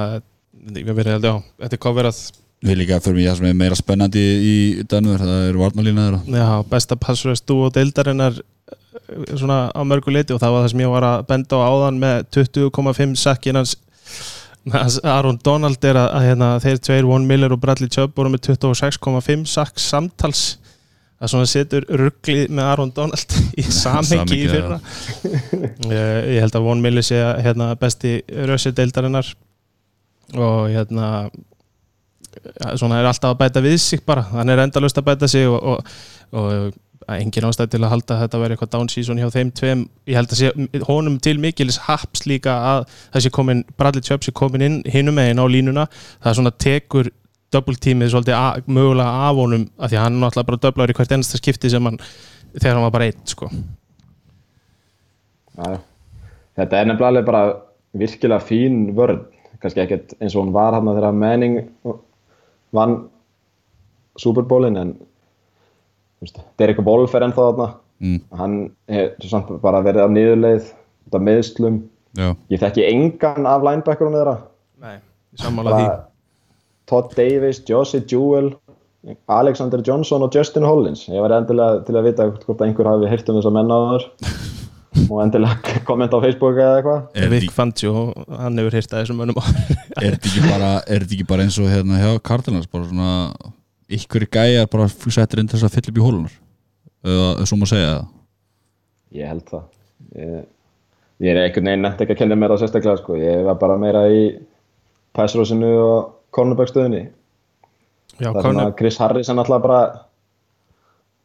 ég verið held, já, þetta er coverað við líka fyrir mig það sem er meira spennandi í Danur, það er varnalína þeirra já, besta passröst þú og deildarinnar eh, svona á mörgu leiti og það var það sem ég var að benda á áðan með 20,5 sakkin hans hans Aron Donald er að, að hérna, þeir tveir, Von Miller og Bradley Chubb voru með 26,5 sakk samtals. Það svona setur ruggli með Aron Donald í samhengi í fyrra. Ég, ég held að Von Miller sé hérna, besti rössir deildarinnar. Og hérna svona er alltaf að bæta við sig bara hann er endalust að bæta sig og, og, og engin ástæð til að halda að þetta veri eitthvað down season hjá þeim tveim ég held að sé honum til mikilis haps líka að þessi komin Bradley Chubb sé komin inn hinum megin á línuna það svona tekur double teamið svolítið mögulega af honum af því hann er náttúrulega bara döblar í hvert ennasta skipti sem hann þegar hann var bara eitt sko. Já. Þetta er nefnilega bara virkilega fín vörn, kannski ekkert eins og hún var hann þegar Manning vann Super Bowlin en þú veist, Derek Wolf er ennþá þarna. Mm, hann er samt bara verið af niðurleið út af meðslum já, ég þekki engan af linebackerunum þeirra. Nei, sammála því. Todd Davis, Josie Jewell Alexander Johnson og Justin Hollins. Ég var endilega til að vita hvort einhver hafi heyrt um þess að menna á þar og endilega kommenta á Facebook eða eitthvað. Vic þetta Fangio, hann hefur hýrt að þessum mönnum á er þetta ekki bara er þetta ekki bara eins og hérna hjá Cardinals bara svona ykkur gæjar bara settir inn þess að fylla upp í hólunar eða svo má segja það. Ég held það. Ég, ég er veginn nefnt ekki að kenna mér það sérstaklega sko. ég var bara meira í passrósinu og Já, það er svona Chris Harris er náttúrulega bara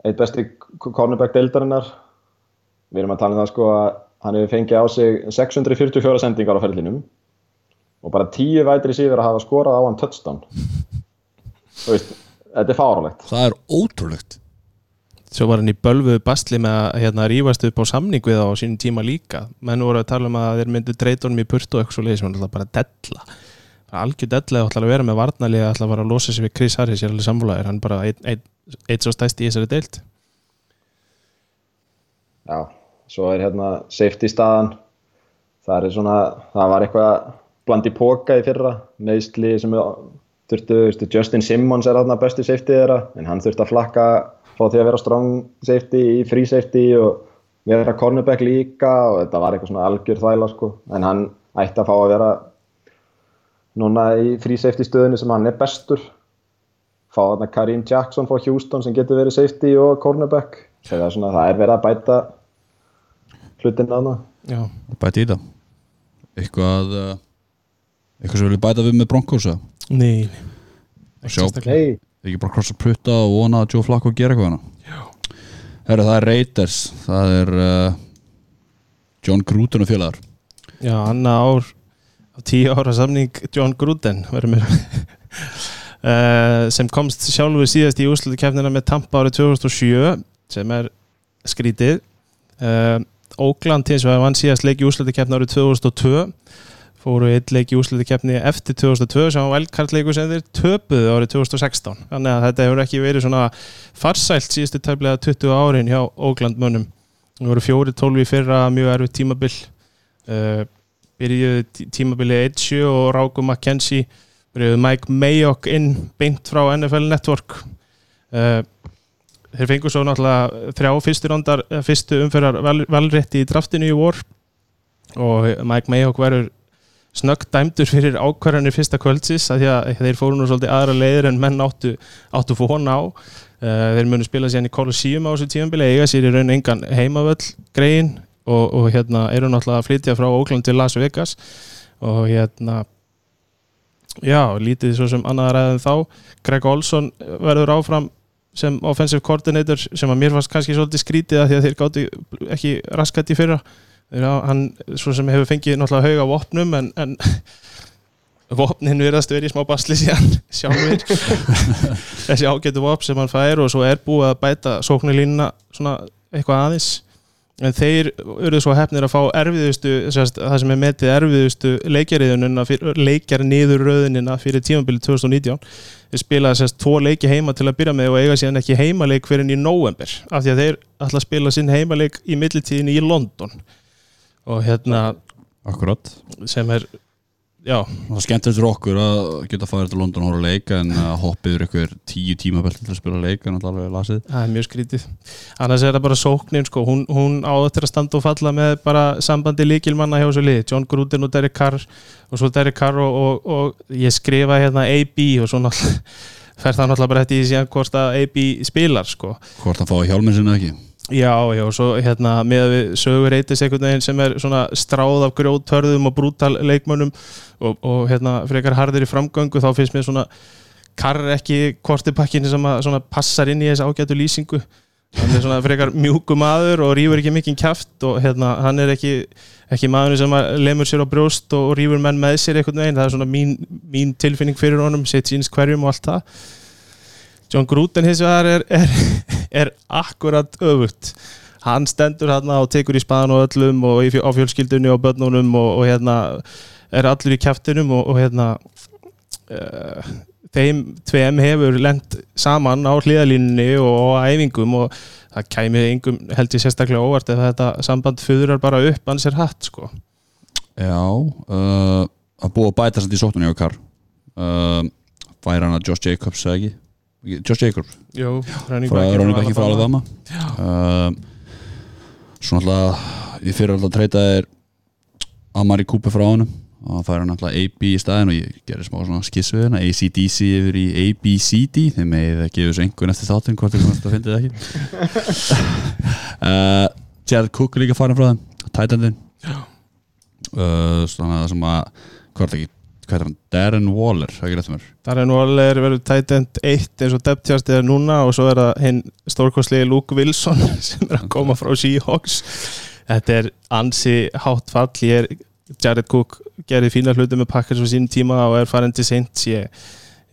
eitt besti cornerback deildarinnar við erum að tala um það sko að hann hefur fengið á sig 644 sendingar á ferlinum og bara 10 vætri síður að hafa skorað á hann touchdown. Þú veist, þetta er fáralegt það er ótrúlegt. Svo var hann í bölvuðu bastli með að hérna, rífast upp á samning við á sínum tíma líka. Menn voru að tala um að þeir myndu treytunum í purt og eitthvað svo leiðis, hann ætla bara að della. Algjör della og ætla að vera með varnali að ætla að vera að losa sig við Chris Harris ég er alveg samfólaðir, hann bara eitt svo stæst í þessari deilt já, svo er hérna safety staðan. Það er svona, það var eitthvað bland í póka í fyrra. Meðsli sem þurftu, Justin Simmons er þarna besti safety þeirra en hann þurfti að flakka frá því að vera strong safety í free safety og vera cornerback líka og þetta var eitthvað svona algjör þvæla sko. En hann ætti að fá að vera núna í free safety stöðinu sem hann er bestur. Fá þarna Kareem Jackson frá Houston sem getur verið safety og cornerback. Er, það er verið að bæta hlutin aðna Já, Bæti í það Eitthvað uh, Eitthvað sem vilja bæta við með Broncos eða? nei. Ekki bara krossa prutta og vona að Joe Flacco gera eitthvað hana Herra, það er Raiders. Það er uh, John Gruden og félagar. Já, annað ár á tíu ára samning John Gruden verður mér uh, sem komst sjálfur síðast í úrslutu kefnina með Tampa árið 2007 sem er skrítið. Uh, Oakland hins vegar vann síðast leik í úrslutu kefna árið 2002 fóru eitt leik í úrslutu kefni eftir 2002 sem var velkartleiku sem þeir töpuðu árið 2016 þannig að þetta hefur ekki verið svona farsælt síðustu tæflega 20 árin hjá Oakland mönnum. Það voru fjóri tólfi í fyrra mjög erfitt tímabil. Uh, byrjuðu tí- tímabilið Edge og Ráku McKenzie byrjuðu Mike Mayock inn beint frá NFL Network. Uh, þeir fengu svo náttúrulega þrjá fyrstu, rondar, eh, fyrstu umferðar val, valrétti í draftinu í vor. Og Mike Mayock verður snöggt dæmdur fyrir ákvarðanir fyrsta kvöldsis að því að þeir fóru nú svolítið aðra leiðir en menn áttu, áttu vona á. Uh, þeir munu spila síðan í Colosseum á þessu tímabili eiga sér í raun engan heimavöll greiðin og, og hérna eru náttúrulega að flytja frá Oakland til Las Vegas. Og hérna já, lítið svo sem annað ræðin þá. Greg Olson verður áfram sem offensive coordinator sem að mér fannst kannski svolítið skrítið að því að þeir gátti ekki raskat í fyrra. Þeir á- hann svo sem hefur fengið náttúrulega hauga vopnum en, en vopnin virðast verið í smá basli síðan sjálfur þessi ágætu vopn sem hann fær og svo er búið að bæta sóknarlínuna svona eitthvað aðeins en þeir eru svo hefnir að fá erfiðustu sérst, það sem er metið erfiðustu leikjariðunina leikjar niður röðunina fyrir tímabili 2019 þeir spilaði sérst tvo leiki heima til að byrja með og eiga síðan ekki heimaleik fyrir í november af því að þeir ætla að spila sinn heimaleik í millitíðinni í London. Og hérna Akkurat. sem er já, Það skemmt fyrir okkur að geta farið til London og horfa á leik en að hoppa yfir ykkur tíu tíma belti til að spila leik en alltaf alveg lasið. Það er mjög skrítið. Annars er það bara sóknin sko. Hún, hún á þetta að standa og falla með bara sambandi líkilmanna hjá þessu lið John Gruden og Derek Carr og svo Derek Carr og, og, og ég skrifa hérna AB og svo náttúrulega fer það náttúrulega bara þetta í síðan hvort að AB spilar sko. Hvort hann fái hjálminn sinna ekki Já, já, og svo hérna með að við sögur reytis einhvern veginn sem er svona stráð af grjóttörðum og brútal leikmönnum og, og hérna frekar harðir í framgöngu þá finnst mér svona karr ekki kortipakkinni sem að svona passar inn í þessu ágætu lýsingu. Hann er svona frekar mjúku maður og rýfur ekki mikinn kæft og hérna hann er ekki, ekki maður sem að lemur sér á brjóst og, og rýfur menn með sér einhvern veginn, það er svona mín, mín tilfinning fyrir honum, sitt síns hverjum og allt það. John Gruden hins vegar er, er, er akkurat öfugt. Hann stendur hérna og tekur í spaðan og öllum og í, á fjölskyldunni og börnunum og, og hérna er allur í kjæftinum og, og hérna uh, þeim tveim hefur lent saman á hliðalínunni og á æfingum og það kæmi engum held ég sérstaklega óvart ef þetta samband föðurar bara upp hans er hatt sko. Já uh, að búa bæta samt í sóttunni á Kar uh, færa hann að Josh Jacobs ekki Josh Jacobs. Jú, Ronny Becky frá Alabama uh, Svo náttúrulega í fyrir alltaf treyta er Amari Cooper frá honum. Og það hann alltaf AB í staðin og ég gerir smá svona skiss við hérna. ACDC yfir í ABCD þeim með að gefa þessu einhvern eftir þáttinn hvort þið komast að finna það ekki. Uh, Jared Cook er líka farin frá þeim Titandinn uh, svona það sem að hvort ekki, hvað er hann, Darren Waller er Darren Waller verður tight end 1 eins og depthjast er núna og svo er það hinn stórkostlegi Luke Wilson sem er að koma frá Seahawks. Þetta er ansi hátt fall. Ég er Jared Cook gerði fína hluti með Packers á sínum tíma og er farin til Saints. Ég,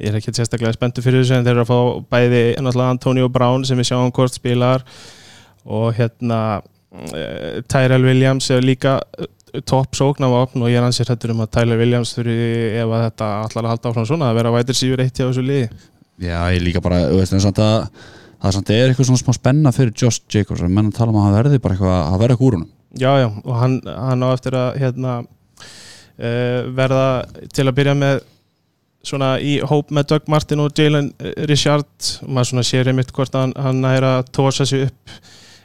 ég er ekki sérstaklega spenntu fyrir þessu en þeir eru að fá bæði Antonio Brown sem við sjáum hvort spilar og hérna eh, Tyrell Williams er líka topp sóknarvapn og ég er ansið hættur um að Tyler Williams þurfi ef að þetta allar að halda áfram svona að vera vætir síður eitt hjá þessu liði. Já, ég líka bara, veist, það samt er eitthvað svona smá spenna fyrir Josh Jacobs menn að tala um að það verði bara eitthvað að verða honum. Já, já, og hann, hann á eftir að hérna, uh, verða til að byrja með svona í hóp með Doug Martin og Jalen Richard. Og maður svona sér einmitt hvort hann, hann er að tósa sig upp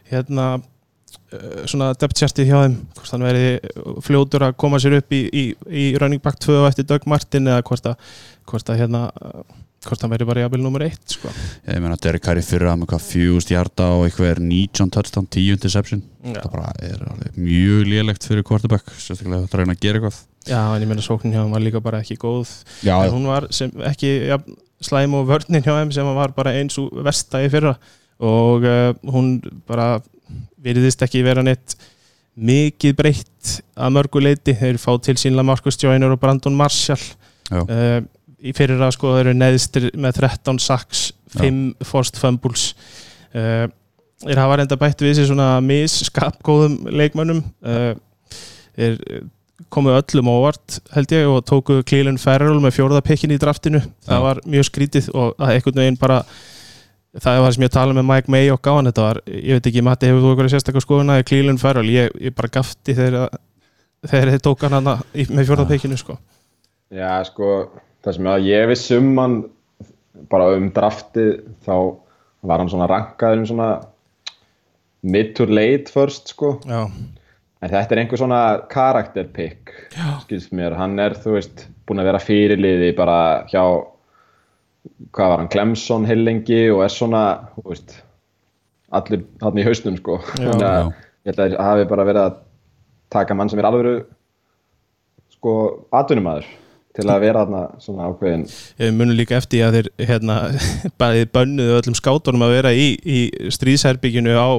hérna svona depth chartið hjá þeim hvort hann verði fljótur að koma sér upp í, í, í running back 2 eftir Doug Martin eða hvort að, hvort að hérna uh, hvort hann verði bara jafnvel nummer 1 sko. Ég meina Derek Carr í fyrra með hvað fjúst hjarta og eitthvað er 19 touchdown 10 interception. Já. það bara er mjög lélegt fyrir quarterback sérstaklega að reyna að gera eitthvað. Já, en ég meina sóknin hjá hann var líka bara ekki góð. Já, en hún var sem ekki ja, slæm og vörnin hjá þeim sem var bara eins og í fyrra. Og uh, hún bara veriðist ekki vera neitt mikið breytt að mörgu leiti þeir fá til sínlega Marcus Joyner og Brandon Marshall. Uh, í fyrir að sko þeir eru neðstir með 13 sacks 5 forced fumbles. Uh, þeir hafa reynda bætt við sér svona misskapgóðum leikmönnum. Uh, þeir komu öllum óvart held ég og tóku Cleveland Farrell með fjórða pikkin í draftinu. Það var mjög skrítið og einhvern veginn bara það það sem ég tala með Mike May og gáðan þetta var, ég veit ekki, Matti, hefur þú eitthvað sérstaklega skoðuna í Cleveland Farrell, ég, ég bara gafti þegar, þegar þeir tók hann hana í, með pikkinu sko. Já, sko, það sem að ég viss um hann bara um draftið þá var hann svona rankaður um svona mid to late first, sko. Já, en þetta er einhver svona karakter pick skilst mér, hann er, þú veist búin að vera fyrirliði bara hjá hvað var hann, Clemson heilengi og er svona, þú veist allir hann í haustum, sko. Þannig að já. ég held að það hafi bara verið að taka mann sem er alveg sko, atvinnumæður til að vera þarna svona ákveðin. Munum líka eftir að þeir hérna, bæði bönnuðu öllum skátunum að vera í, í stríðsherbygginu á,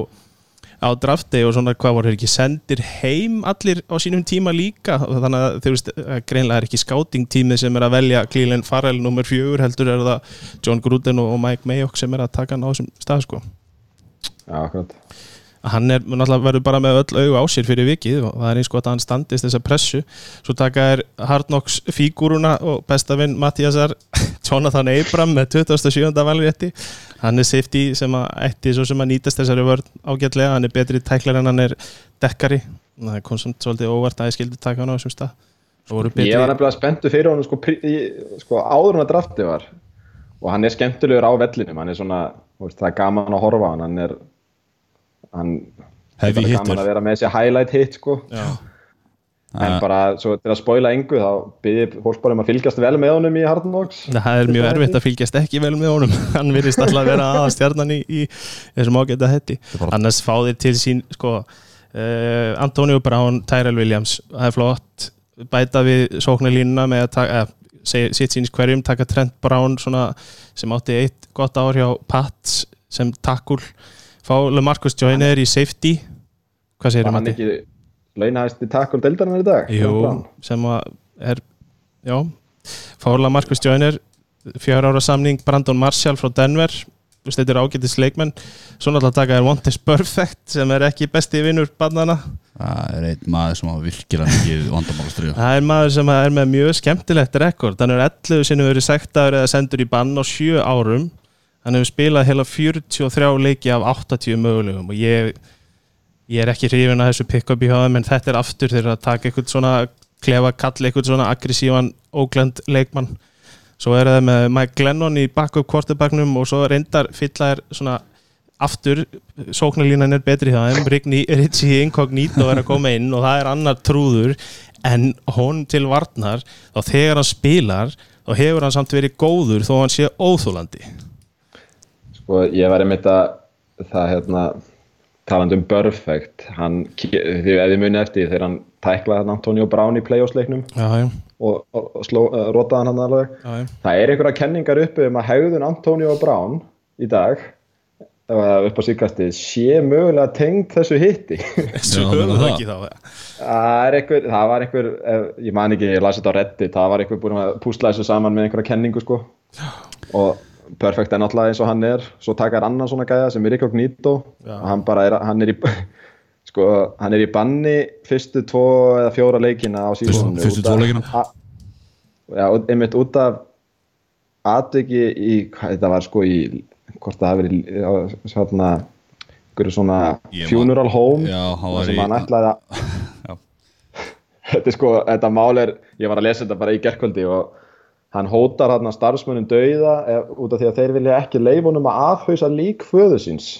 á drafti og svona hvað voru ekki sendir heim allir á sínum tíma líka? Þannig að þeir veist, að greinlega er ekki skátingtímið sem er að velja Cleveland Farrell nummer fjögur heldur er það John Gruden og Mike Mayock sem er að taka hann á þessum stað sko. Já, akkurat. Hann er náttúrulega verður bara með öll augu á sér fyrir vikið og það er eins gott að hann standist þessa pressu. Svo taka er Hard Knocks fígúruna og besta vinn Mattiasar Jonathan Abram með 27. valrétti hann er safety sem að ætti svo sem að nýtast þessari vörð ágætlega. Hann er betri tæklar en hann er dekkari. Það kom samt svolítið óvart að ég skildi taka hann á þessum stað. Það voru betri- Ég var nefnilega spenntu fyrir honum sko, sko áður en að drafti var. Og hann er skemmtilegur á vellinum. Hann er svona, þú veist, það er gaman að horfa á hann. Hann er hann er gaman að vera með þessi highlight hit sko. Já. En bara svo til að spoila engu þá byrði fólk bara um að fylgjast vel með honum í Hard Knocks. Það er mjög erfitt að fylgjast ekki vel með honum. Hann virðist alltaf að vera aða stjarnan í, í þessum ágæta hetti annars fá þeir til sín sko, uh, Antonio Brown, Tyrell Williams. Það er flott, bæta við sóknarlínuna með að taka eh, sitt síns hverjum, taka Trent Brown svona, sem átti eitt gott ár hjá Pats sem takkul fá LeMarcus Joyner í safety. Hvað segir var um ekki launahæsti takkul deildarinnar í dag. Jú, sem að er já, fárlega Marcus Joyner fjár ára samning Brandon Marshall frá Denver Þú veist, þetta er ágætis leikmenn. Svo náttúrulega taka er Wantes Perfect sem er ekki besti vinnur barnana Það er einn maður sem á virkilega mikið vandamálastriða það er maður sem er með mjög skemmtilegt rekord. Hann er 11 sinni verið sektaður eða sendur í bann á 7 árum. Hann hefur spilað heila 43 leiki af 80 mögulegum og ég ég er ekki hrifin að þessu pick-up í höfum en þetta er aftur þegar að taka eitthvað svona klefa kall eitthvað svona aggressívan Oakland leikmann. Svo er það með Mike Glennon í backup quarterbacknum og svo reyndar fylla er svona aftur, sóknarlínan er betri það en Ritchie Incognito er að koma inn og það er annar trúður. En honum til varnar þá þegar hann spilar þá hefur hann samt verið góður þó hann sé óþólandi sko ég var einmitt að það hérna talandi um Perfect hann, því ef þið munið eftir þegar hann tæklaði hann Antonio Brown í playoffsleiknum og, og, og sló, uh, rotaði hann alveg. Já, það er einhverja kenningar uppi um að hegðun Antonio Brown í dag upp á síkastið sé mögulega tengd þessu hitti. Þessu höfum það. ekki þá það, er einhver, það var einhver ef, ég man ekki, ég las þetta á Reddit það var einhver búin að púsla þessu saman með einhverja kenningu sko. Og Perfect er náttúrulega eins og hann er svo taka er annan svona gæða sem er Já. og hann bara er, hann er í sko, hann er í banni fyrstu tvo eða fjóra leikina á síðan fyrstu tvo leikina. já, einmitt út af atviki í, hvað þetta var sko í hvort það hafi verið á svona svona funeral home Já, sem hann ætlaði að þetta er sko, þetta mál er ég var að lesa þetta bara í gerkvöldi og hann hótar hann starfsmönnum dauða ef, út af því að þeir vilja ekki leifunum að aðhausa lík föðu síns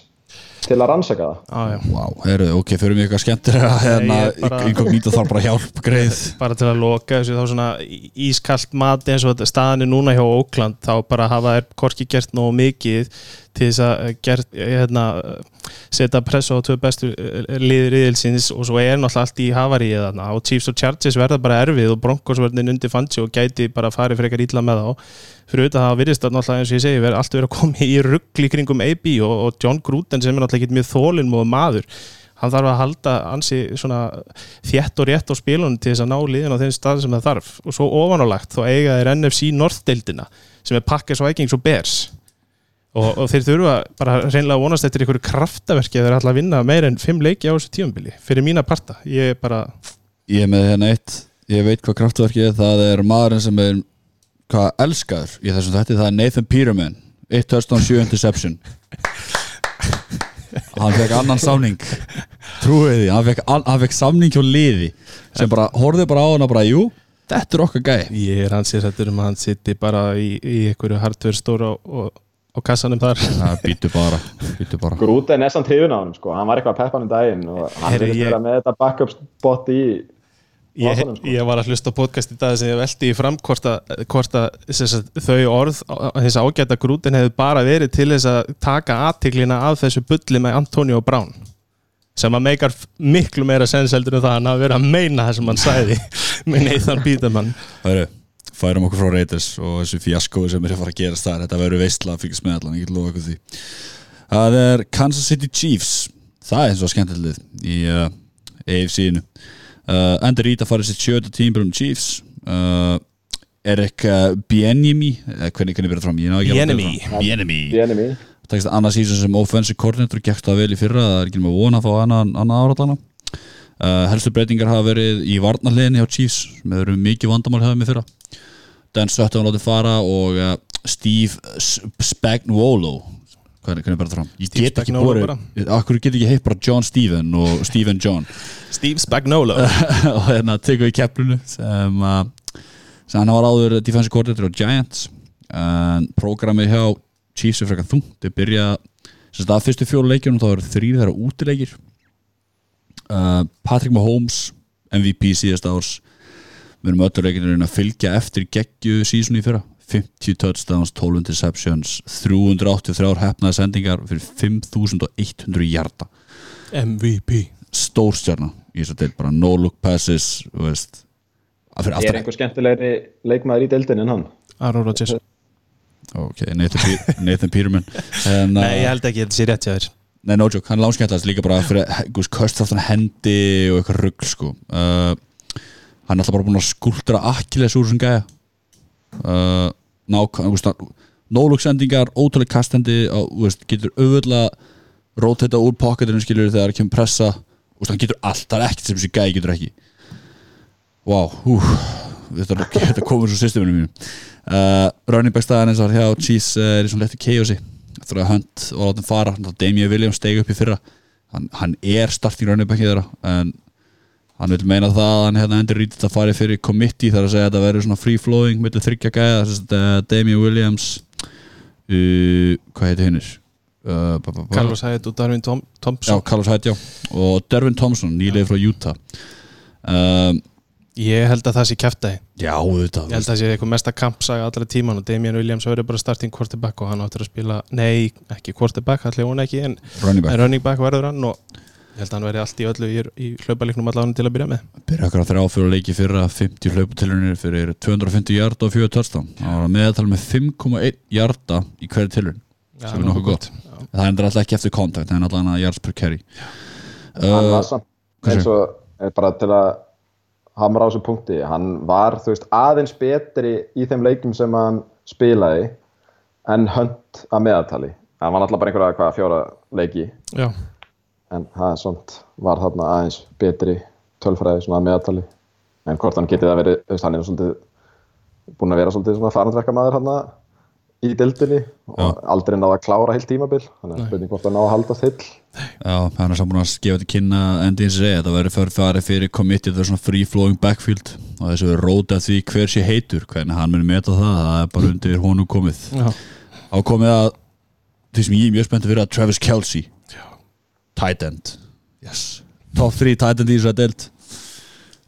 til að rannsaka það ah. Vá, heyrðu, ok, fyrir mig eitthvað skemmtilega hérna, ég er bara- inkognito þarf bara hjálp, greið bara til að loka þessu þá svona ískalt mati eins og er núna hjá Ókland þá bara hafa þær korki gert nógu mikið til þess að eh, gert, hérna, eh, setja pressa á tvö bestu eh, liðir yðilsins og svo er náttúrulega allt í þarna. Og Chiefs og Chargers verða bara erfið og Broncos verðin undir fansi og gæti bara farið frekar ítla með þá. Fyrir auðvitað að það virðist að náttúrulega eins og ég segi verið allt verið að koma í ruggli kringum AB og, og John Gruden sem er náttúrulega ekki mjög þólinn og maður. Hann þarf að halda ansi þétt og rétt á spilunum til þess að ná liðin á þeim stað sem það þarf. Og svo ofanálagt þá eiga þeir NFC North-deildina sem er Packers, Vikings og Bears og, og þeir þurfa bara reynilega að vonast eftir einhverju kraftaverki að þeir ætla að vinna meir en fimm leiki á þessu tíumbili fyrir mína parta, ég er bara Ég er með hérna eitt, ég veit hvað kraftverkið er, það er maðurinn sem er hvað elskaður í þessum þætti, það er Nathan Peterman. 1 touchdown 7 interception. Hann fekk annan samning. Trúið því, hann fekk, an- hann fekk samning hjá liði sem bara, horfði bara á hann og bara, jú, þetta er okkar gæi. Ég er hans ég sættur um að hann sitti bara í, í einhverju hardware stóra og, og á kassanum þar. Það býtu bara, býtu bara. Grúten er samt hrifun á hann sko, hann var eitthvað peppan um daginn og hann vilja ég- vera með þetta backup spot í Ég, sko. ég var að hlusta podcast í dag sem ég veldi í fram hvort að, hvort að sagt, þau orð, þess ágæta grútin hefur bara verið til þess að taka aðtiklina af þessu bulli með Antonio Brown sem að meikar miklu meira sens heldur en það að hann hafi verið að meina það sem hann sæði með Nathan Peterman. Hæru, færum okkur frá Raiders og þessu fjaskói sem er að fara að gerast þar. Þetta verður veistla að fylgjast með allan, ég get lofa ykkur því. Það er Kansas City Chiefs. Það er eins og skemmtilegt í uh, AFC-inu uh, Andy Reid að fara sitt sjöta tímbilum Chiefs. Uh, Erik uh, Bienimi uh, hvernig hvernig verður fram, ég ná ekki að- Bieniemy. Bienimi í enemy takist annað sísón sem offensive coordinator gekk það vel í fyrra, það er ekki með vona að fá annan, annan árallana uh, helstu breytingar hafa verið í varnarliðinni hjá Chiefs sem hefur verið mikið vandamál hefðum í fyrra Dan Sutton látið fara og uh, Steve Spagnuolo. Hvernig, hvernig bara fram? Ég get ekki Spagnuolo borið, akkur get ekki heitt bara John Steven og Steven John? Steve Spagnolo og hérna tekum við keflunu sem, uh, sem hann var áður defensive coordinator á Giants. En prógramið hjá Chiefs er frekar þungt. Þau byrja sem sagt að fyrstu fjólu leikjunum þá eru þrýr þeirra útileikir. Uh, Patrick Mahomes MVP síðast árs við erum öllu leikinu að fylgja eftir geggju sísoni í fyrra. 50 touchdowns, 12 interceptions 383 hefnaði sendingar fyrir 5100 hjarta MVP stórstjarna í þess að deil bara. No look passes veist. Að er einhver skemmtilegri leikmaður í deildin en hann? Aaron Rodgers. Ok, Nathan, Nathan Peterman. En, uh, Nei, ég held ekki að þetta sé rétt hjá þér. Nei, no joke, hann er langskemmtast líka bara fyrir Gus Köstaftan hendi og eitthvað rugg sko. Uh, hann er alltaf bara búin að skúltra Achilles úr þessum gæja. Uh, nák, þú veist no look sendingar, ótrúlega kastendi á, veist, getur auðvitað róteta úr pocketinu skilur þegar það kemur pressa. Veist, hann getur allt, það er ekkert sem þessi gæji getur ekki. Wow, hú, þetta, þetta komur svo systeminu mínu. Uh, Running back staðan eins og hjá Chiefs uh, er í svona lettu chaosi. Eftir að Hunt og látum fara þá Damien Williams steig upp í fyrra. Hann, hann er starting running back í þeirra en hann vil meina það að hann hefði endur rítið að fara fyrir committee þar að segja að þetta verður svona free flowing millir þryggja gæða þess að Damien Williams uh, hvað heitir hinnir? Uh, Carlos Hyde og Darwin Tom Já, Thompson Carlos Hyde, já. Og Dervin Thompson, nýlega frá Utah. Um, Ég held að það sé kæftæði Já, auðvitað Ég held að það sé eitthvað mesta kampsaga allra tíman og Damian Williams verður bara starting quarterback og hann áttur að spila, nei, ekki quarterback allir hún ekki, en, Running back. running back verður hann og ég held að hann verði allt í öllu í, í hlaupaliknum allavega til að byrja með. Byrja okkur að þrjá fyrir leiki fyrra 50 hlaupatilunir fyrir 250 hjarta og 4 touchdown. Það var að meðal með 5,1 hjarta í hverju tilun sem er nokkuð gott. Það er alltaf ekki eftir kontakt, það er alltaf yards per carry. Hann var uh, samt eins og er bara til að hamra á þessu punkti hann var þú veist aðeins betri í þeim leikum sem hann spilaði en hönd að meðaltali. Hann var alltaf bara einhverja hvað fjóra leiki? Já, en það er svona var þarna aðeins betri tölfræði svona að meðaltali. En hvort hann getið að veist, hann er svolítið búin að vera svolítið svona farandverka maður hann í dildinni og aldrei náða að klára heilt tímabil. Þannig að spurning hvort hann náða að halda þill Já, hann er samt búin að gefa til kynna endi eins og segja, þetta verður fyrir farið fyrir committed, það er svona free flowing backfield. Og þessu við róta því hver sé heitur hvernig hann muni meta það, það er bara undir honum komið. Já, á komið að því sem ég er mjög spennt að vera Travis Kelce. Já, tight end yes. top 3 tight end í þessari deild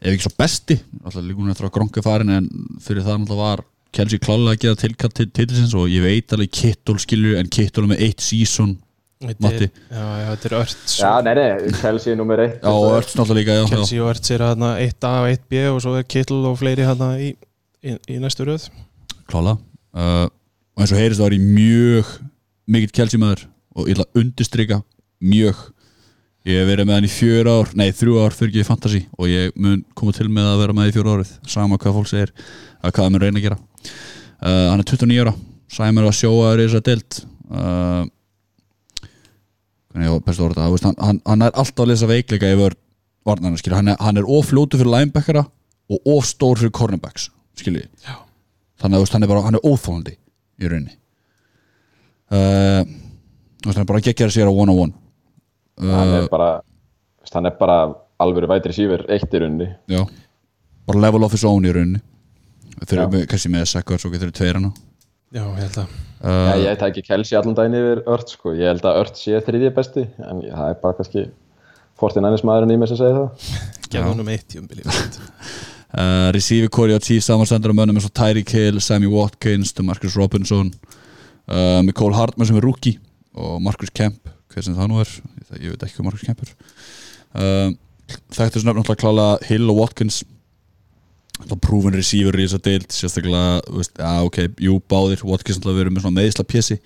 ef ekki svo besti alltaf líka hún eftir að gronka farin en fyrir það náttúrulega var Kelce klálega að gera tilkall til titilsins og ég veit alveg Kittul skilju en Kittul er með eitt season Þetta Matti. er, já, já, þetta er ört Já, nei, nei, Chelsea er nummer eitt já Örts náttúrulega líka já. Kelsey og ört sér hérna 1A og 1B og svo er Kittle og fleiri hérna í, í, í næstu röð klála uh, og eins og heyrist það var ég mjög mikill Kelce maður og ég ætla að undirstrika mjög ég hef verið með hann í fjör ár nei þrjú ár fyrir ekki í fantasy og ég mun koma til með að vera með í fjör árið sama hvað fólk segir að hvað það mun reyna að gera. Uh, hann er 29 ára sæmur að sjóa þér í þessa deild. Uh, hvernig ég var bestu orða það hann, hann, hann er alltaf að lesa veikleika yfir varnarna skilja, hann er, hann er ofljótu fyrir linebackera og ofstór fyrir cornerbacks skilji Já. þannig að hann er bara, hann er óþólandi í rauninni. Uh, þú veist, hann er bara að gegja sér á one on one Hann uh, er bara, veist, hann er bara alvöru vætri sífur eitt í runni já, bara level of his own í rauninni. Þeir Já. eru kannski með svo getur þeir tveir hana. Já, ég held að Já, uh, ég tæki Chelsea allan daginn yfir Ört sko. ég held að Ört sé þriðji besti en það er bara kannski Fortinænis maðurinn í mig sem segir það. Gefa honum eitt jömbili uh, receiver Corey og Chiefs samanstendur á mönnum eins og Tyreek Hill, Sammy Watkins Marcus Robinson uh, Nicole Hartman sem er rookie og Marcus Kemp, hver sem það nú er ég, veit ekki hvað Marcus Kemp er uh, þekktur sem nefnilega klála Hill og Watkins. Þá proven receiver í þess að deild sérstaklega, veist, já ok, jú báðir. Watkins alltaf verið með svona meðisla pjessi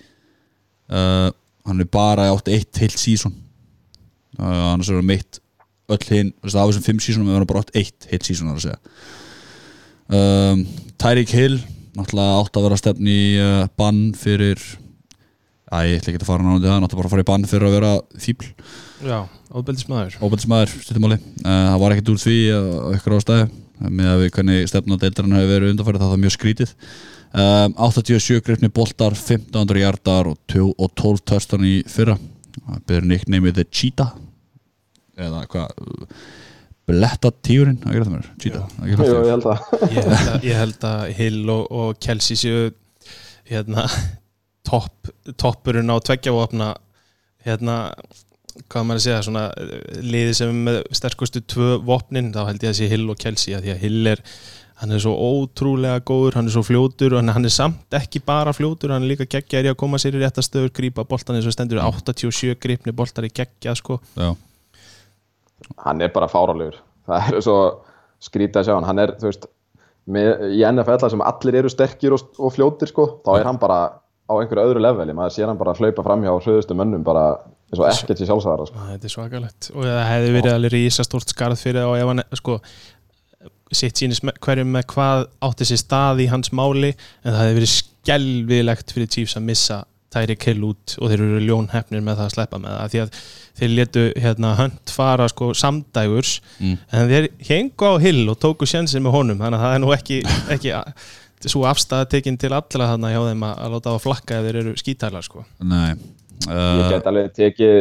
uh, hann er bara átt eitt heilt sísón uh, annars er hann meitt öll hinn, veist, af þessum fimm sísónum er hann bara átt eitt heilt sísón að segja. Um, Tyreek Hill náttúrulega átt að vera stefni uh, bann fyrir Æ, ég ætla ekki að fara náttúrulega það, náttúrulega bara að fara í bann fyrir að vera fíbl Já, óbeldismæður óbæðismæður, stuttumáli uh, það var ekkert úr því á ykkur ástæði með að við hvernig stefna deildarinn hefur verið undanfærið það var mjög skrítið. Um, 87 grifni boltar 1500 hjartar og, og 12 törstan í fyrra. Það byrður nicknameið The Cheetah. Eða hvað? Bletta tíurinn, það gerði það mér. Cheetah, að að, ég held að Hill og, og Kelsey séu hérna topp, toppurinn á tveggjavopna hérna hvað maður að segja, svona liði sem með sterkustu tvö vopnin þá held ég að sé Hill og Kelsey að því að Hill er hann er svo ótrúlega góður, hann er svo fljótur og hann er samt ekki bara fljótur hann er líka geggjar í að koma sér í réttastöður grípa boltan eins og stendur 87 gripni boltar í geggja sko. Já, hann er bara fáralegur það er svo skrítið að sjá hann. Hann er, þú veist, með, í NFL þar sem allir eru sterkir og, og fljótir sko, þá er hann bara á einhverju öðru leveli, maður sér hann bara hlaupa framhjá hröðustu mönnum bara eins og ekkert sér sjálfsæðara sko. Þetta er svakalegt og það hefði verið alveg rísa stórt skarð fyrir það og ef hann sko sitt sínis hverjum með hvað átti sér stað í hans máli en það hefði verið skelvilegt fyrir Chiefs að missa Tyreek Hill út og þeir eru ljónhefnir með það að sleppa með það því að þeir letu hérna hönd fara sko samdægurs Mm. en þeir hengu á Hill og tóku sjensin með honum þannig að það er nú ekki, ekki svo afstæða tekin til allra þannig hjá þeim að, láta á að flakka ef þeir eru skítælar sko. Nei. Ég uh, get alveg tekið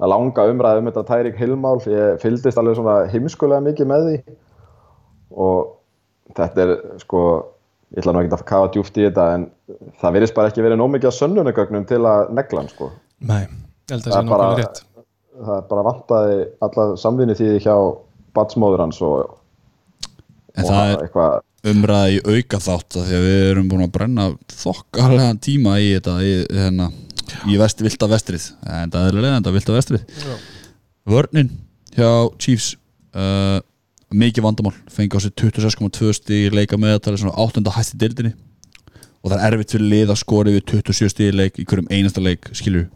að langa umræðu um þetta Tyreek Hill-mál ég fylgdist alveg svona heimskulega mikið með því. Og þetta er sko ég ætla nú ekki að kafa djúft í þetta en það virðist bara ekki verið nóg mikið að sönnunagögnum til að negla hann sko. Nei, ég held að Það sé nákvæmlega rétt. það er bara vantaði alla samvinni því hjá batsmóður hans og, en og það er eitthvað umræði auka þátt af því að við erum búin að brenna þokkarlega tíma í þetta í, hérna, í vest, vilda vestrið. En það er leðanda vilda vestrið. Já. vörnin hjá Chiefs uh, mikið vandamál. Fengi á sig 26,2 stíð leika meðatali svona 8. hæsti dildinni og það er erfitt fyrir lið að skori við 27 stíð leik í hverjum einasta leik skilur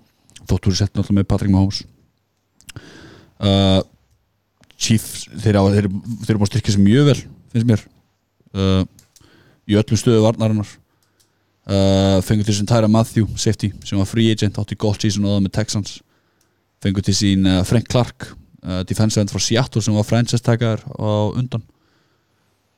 þóttur er sett náttúrulega með Patrick Mahomes. Uh, Chiefs þeir eru búin að styrkja sér mjög vel finnst mér uh, í öllum stöðu varnarinnar. Uh, fengur til sín Tyra Matthew safety sem var free agent átti gott season og það með Texans. Fengur til sín uh, Frank Clark uh, defensive end frá Seattle sem var franchise taggar á undan.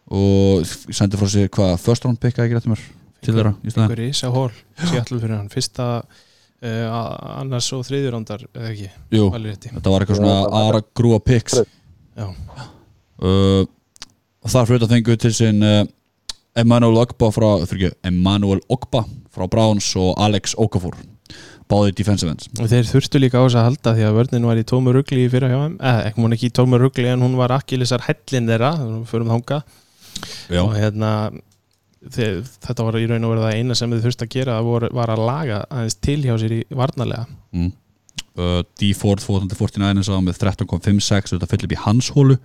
Og sendi frá sér hvað first round pick að ekki réttum mér? Til þeirra í staðinn. einhver ísa hól Seattle fyrir hann. Fyrsta uh, annars og þriðjurándar eða ekki, Jú, þetta var eitthvað svona aðra grúa picks. Já, uh, og þar fyrir þetta fengu til sinn uh, Emmanuel Ogba frá fyrir ekki, Emmanuel Ogba frá Browns og Alex Okafor. Báðið defensive ends. Og þeir þurftu líka á þess að halda því að vörnin var í tómu rugli í fyrra hjá þeim. Eða ekki hún ekki í tómu rugli en hún var akkilisar hellin þeirra, fyrir um þanga Já, og hérna þeir, þetta var í raun og verið það eina sem þið þurftu að gera var, var að laga aðeins til hjá sér í varnarlega. Mm. uh, D. Ford 449 sá með 13.56 þetta fyll upp í hans hólu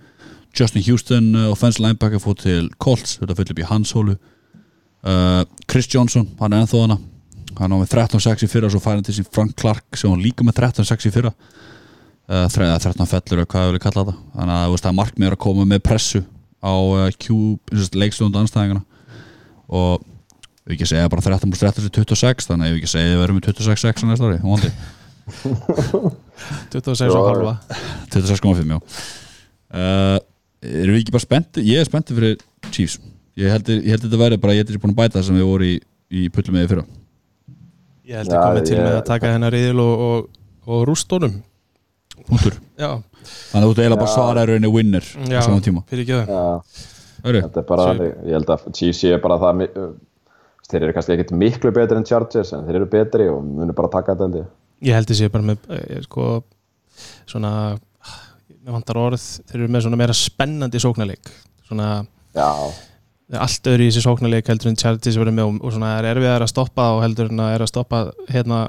Justin Houston uh, offensive linebacker fór til Colts þetta fyll upp í hans hólu. Uh, Chris Johnson, hann er ennþá hana hann á með 13.6 í fyrra svo fær hann til sín Frank Clark sem hann líka með 13.6 í fyrra. Uh, 13 fellur eða hvað ég vilja kalla þetta. Þannig að það er markmið er að koma með pressu á uh, Q leikstund anstæðingana og við ekki segja bara 13 pluss 13 er 26 þannig að ég vil ekki segja við verum með 26-6 á næsta ári, hún vandi 26 og halva 26,5 já. Uh, erum við ekki bara spennti ég er spennti fyrir Chiefs. Ég held, ég held þetta væri bara, ég held þessi búin að bæta það sem við vorum í, í pullum með fyrra. Ég held að Já, komið til ég- með að taka hennar riðil og, og, og rústónum Útur. já, þannig að þú ert eiginlega bara Já. svara er rauninni winner já, á saman tíma. fyrir ekki það þetta er bara, ég held að Chiefs sé bara það þeir eru kannski ekkit miklu betri en Chargers en þeir eru betri og munir bara taka þetta ég. Held þessi bara með eh, sko, svona með vantar orð, þeir eru með svona meira spennandi sóknarleik. Svona Já, allt öðru í þessi sóknarleik heldur en Chargers verið með og, og svona er erfiðar að stoppa og heldur en að er að stoppa hérna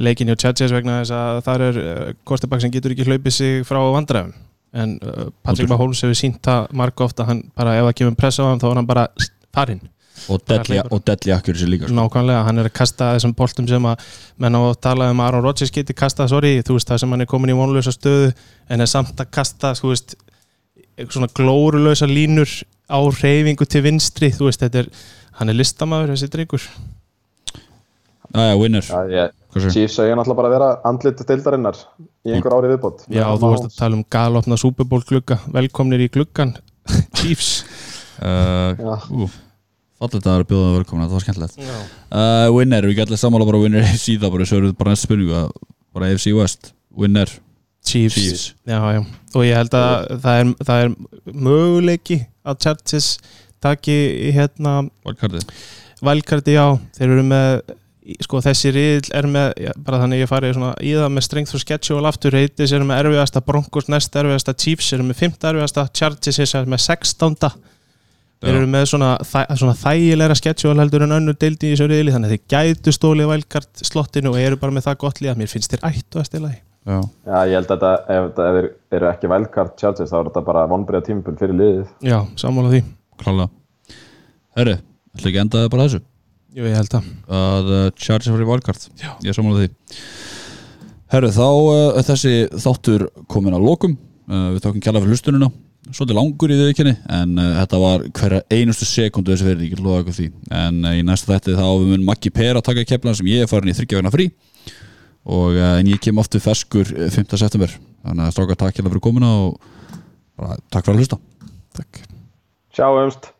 leikin hjá Chargers vegna þess að það er Kostebak sem getur ekki hlaupið sig frá vandræðum. En uh, Patrick. Mahomes hefur sínt það marg ofta hann bara ef það kemur press á hann þá er hann bara farinn og deadly accuracy líka sko. nákvæmlega, hann er að kasta þessum boltum sem að menn á að tala um að Aaron Rodgers geti kasta, sorry, þú veist það sem hann er komin í vonlösa stöðu en er samt að kasta þú veist, eitthvað svona glórulösa línur á reyfingu til vinstri, þú veist, þetta er hann er listamaður þessi drengur. Jæja, winner. Já ég, Hvað segirðu? Chiefs segja náttúrulega bara að vera andlit deildarinnar í einhver ári viðbót. Já, þú veist að tala um galopna Super Bowl glugga, velkomnir í gluggan Chiefs. Uh, Já. Fallið það að bjóða velkomna, það var skemmtilegt uh, Winner, við gætum sammála bara winner það bara, svo erum við bara næsta spurningu að- bara AFC West, winner Chiefs. Chiefs. Já, já, og ég held að það er, það er möguleiki að Chargers taki hérna Valkartið Valkarti, já, þeir eru með sko þessi riðl er með já, bara þannig ég farið svona í það með strength og schedule aftur heitis eru með erfiðasta Broncos næst erfiðasta Chiefs eru með 5. erfiðasta Chargers er með 16. þeir eru með svona, þæ, svona þægilega schedule heldur en önnu deildi í þessu riðli þannig að þeir gætu stólið Valkart slottinu og eru bara með það gott líða mér finnst þeir ættu að stila því Já, Já, ég held að þetta, ef, þeir eru ekki wildcard Chargers þá er þetta bara vonbreiða tímpul fyrir liðið. Já, sammála því, klálega. Herri, ætla ekki að enda það bara þessu? Jú, ég held að að uh, Chargers fyrir Valkart Já. Ég sammála því. Herri, þá uh, er þessi þáttur komin að lokum. Uh, Við tókum kjalla fyrir hlustununa Svolítið langur í þau ekki en uh, þetta var hverja einustu sekundu þessi verið, ég loða ykkur því. En uh, í næsta þætti þá við mun Maggi Per að taka keplan sem ég er farin í þryggjafina frí. Og uh, en ég kem oftu feskur uh, 5. september. Þannig að stráka takk hérna fyrir komuna og bara takk fyrir að hlusta. Takk. Sjáumst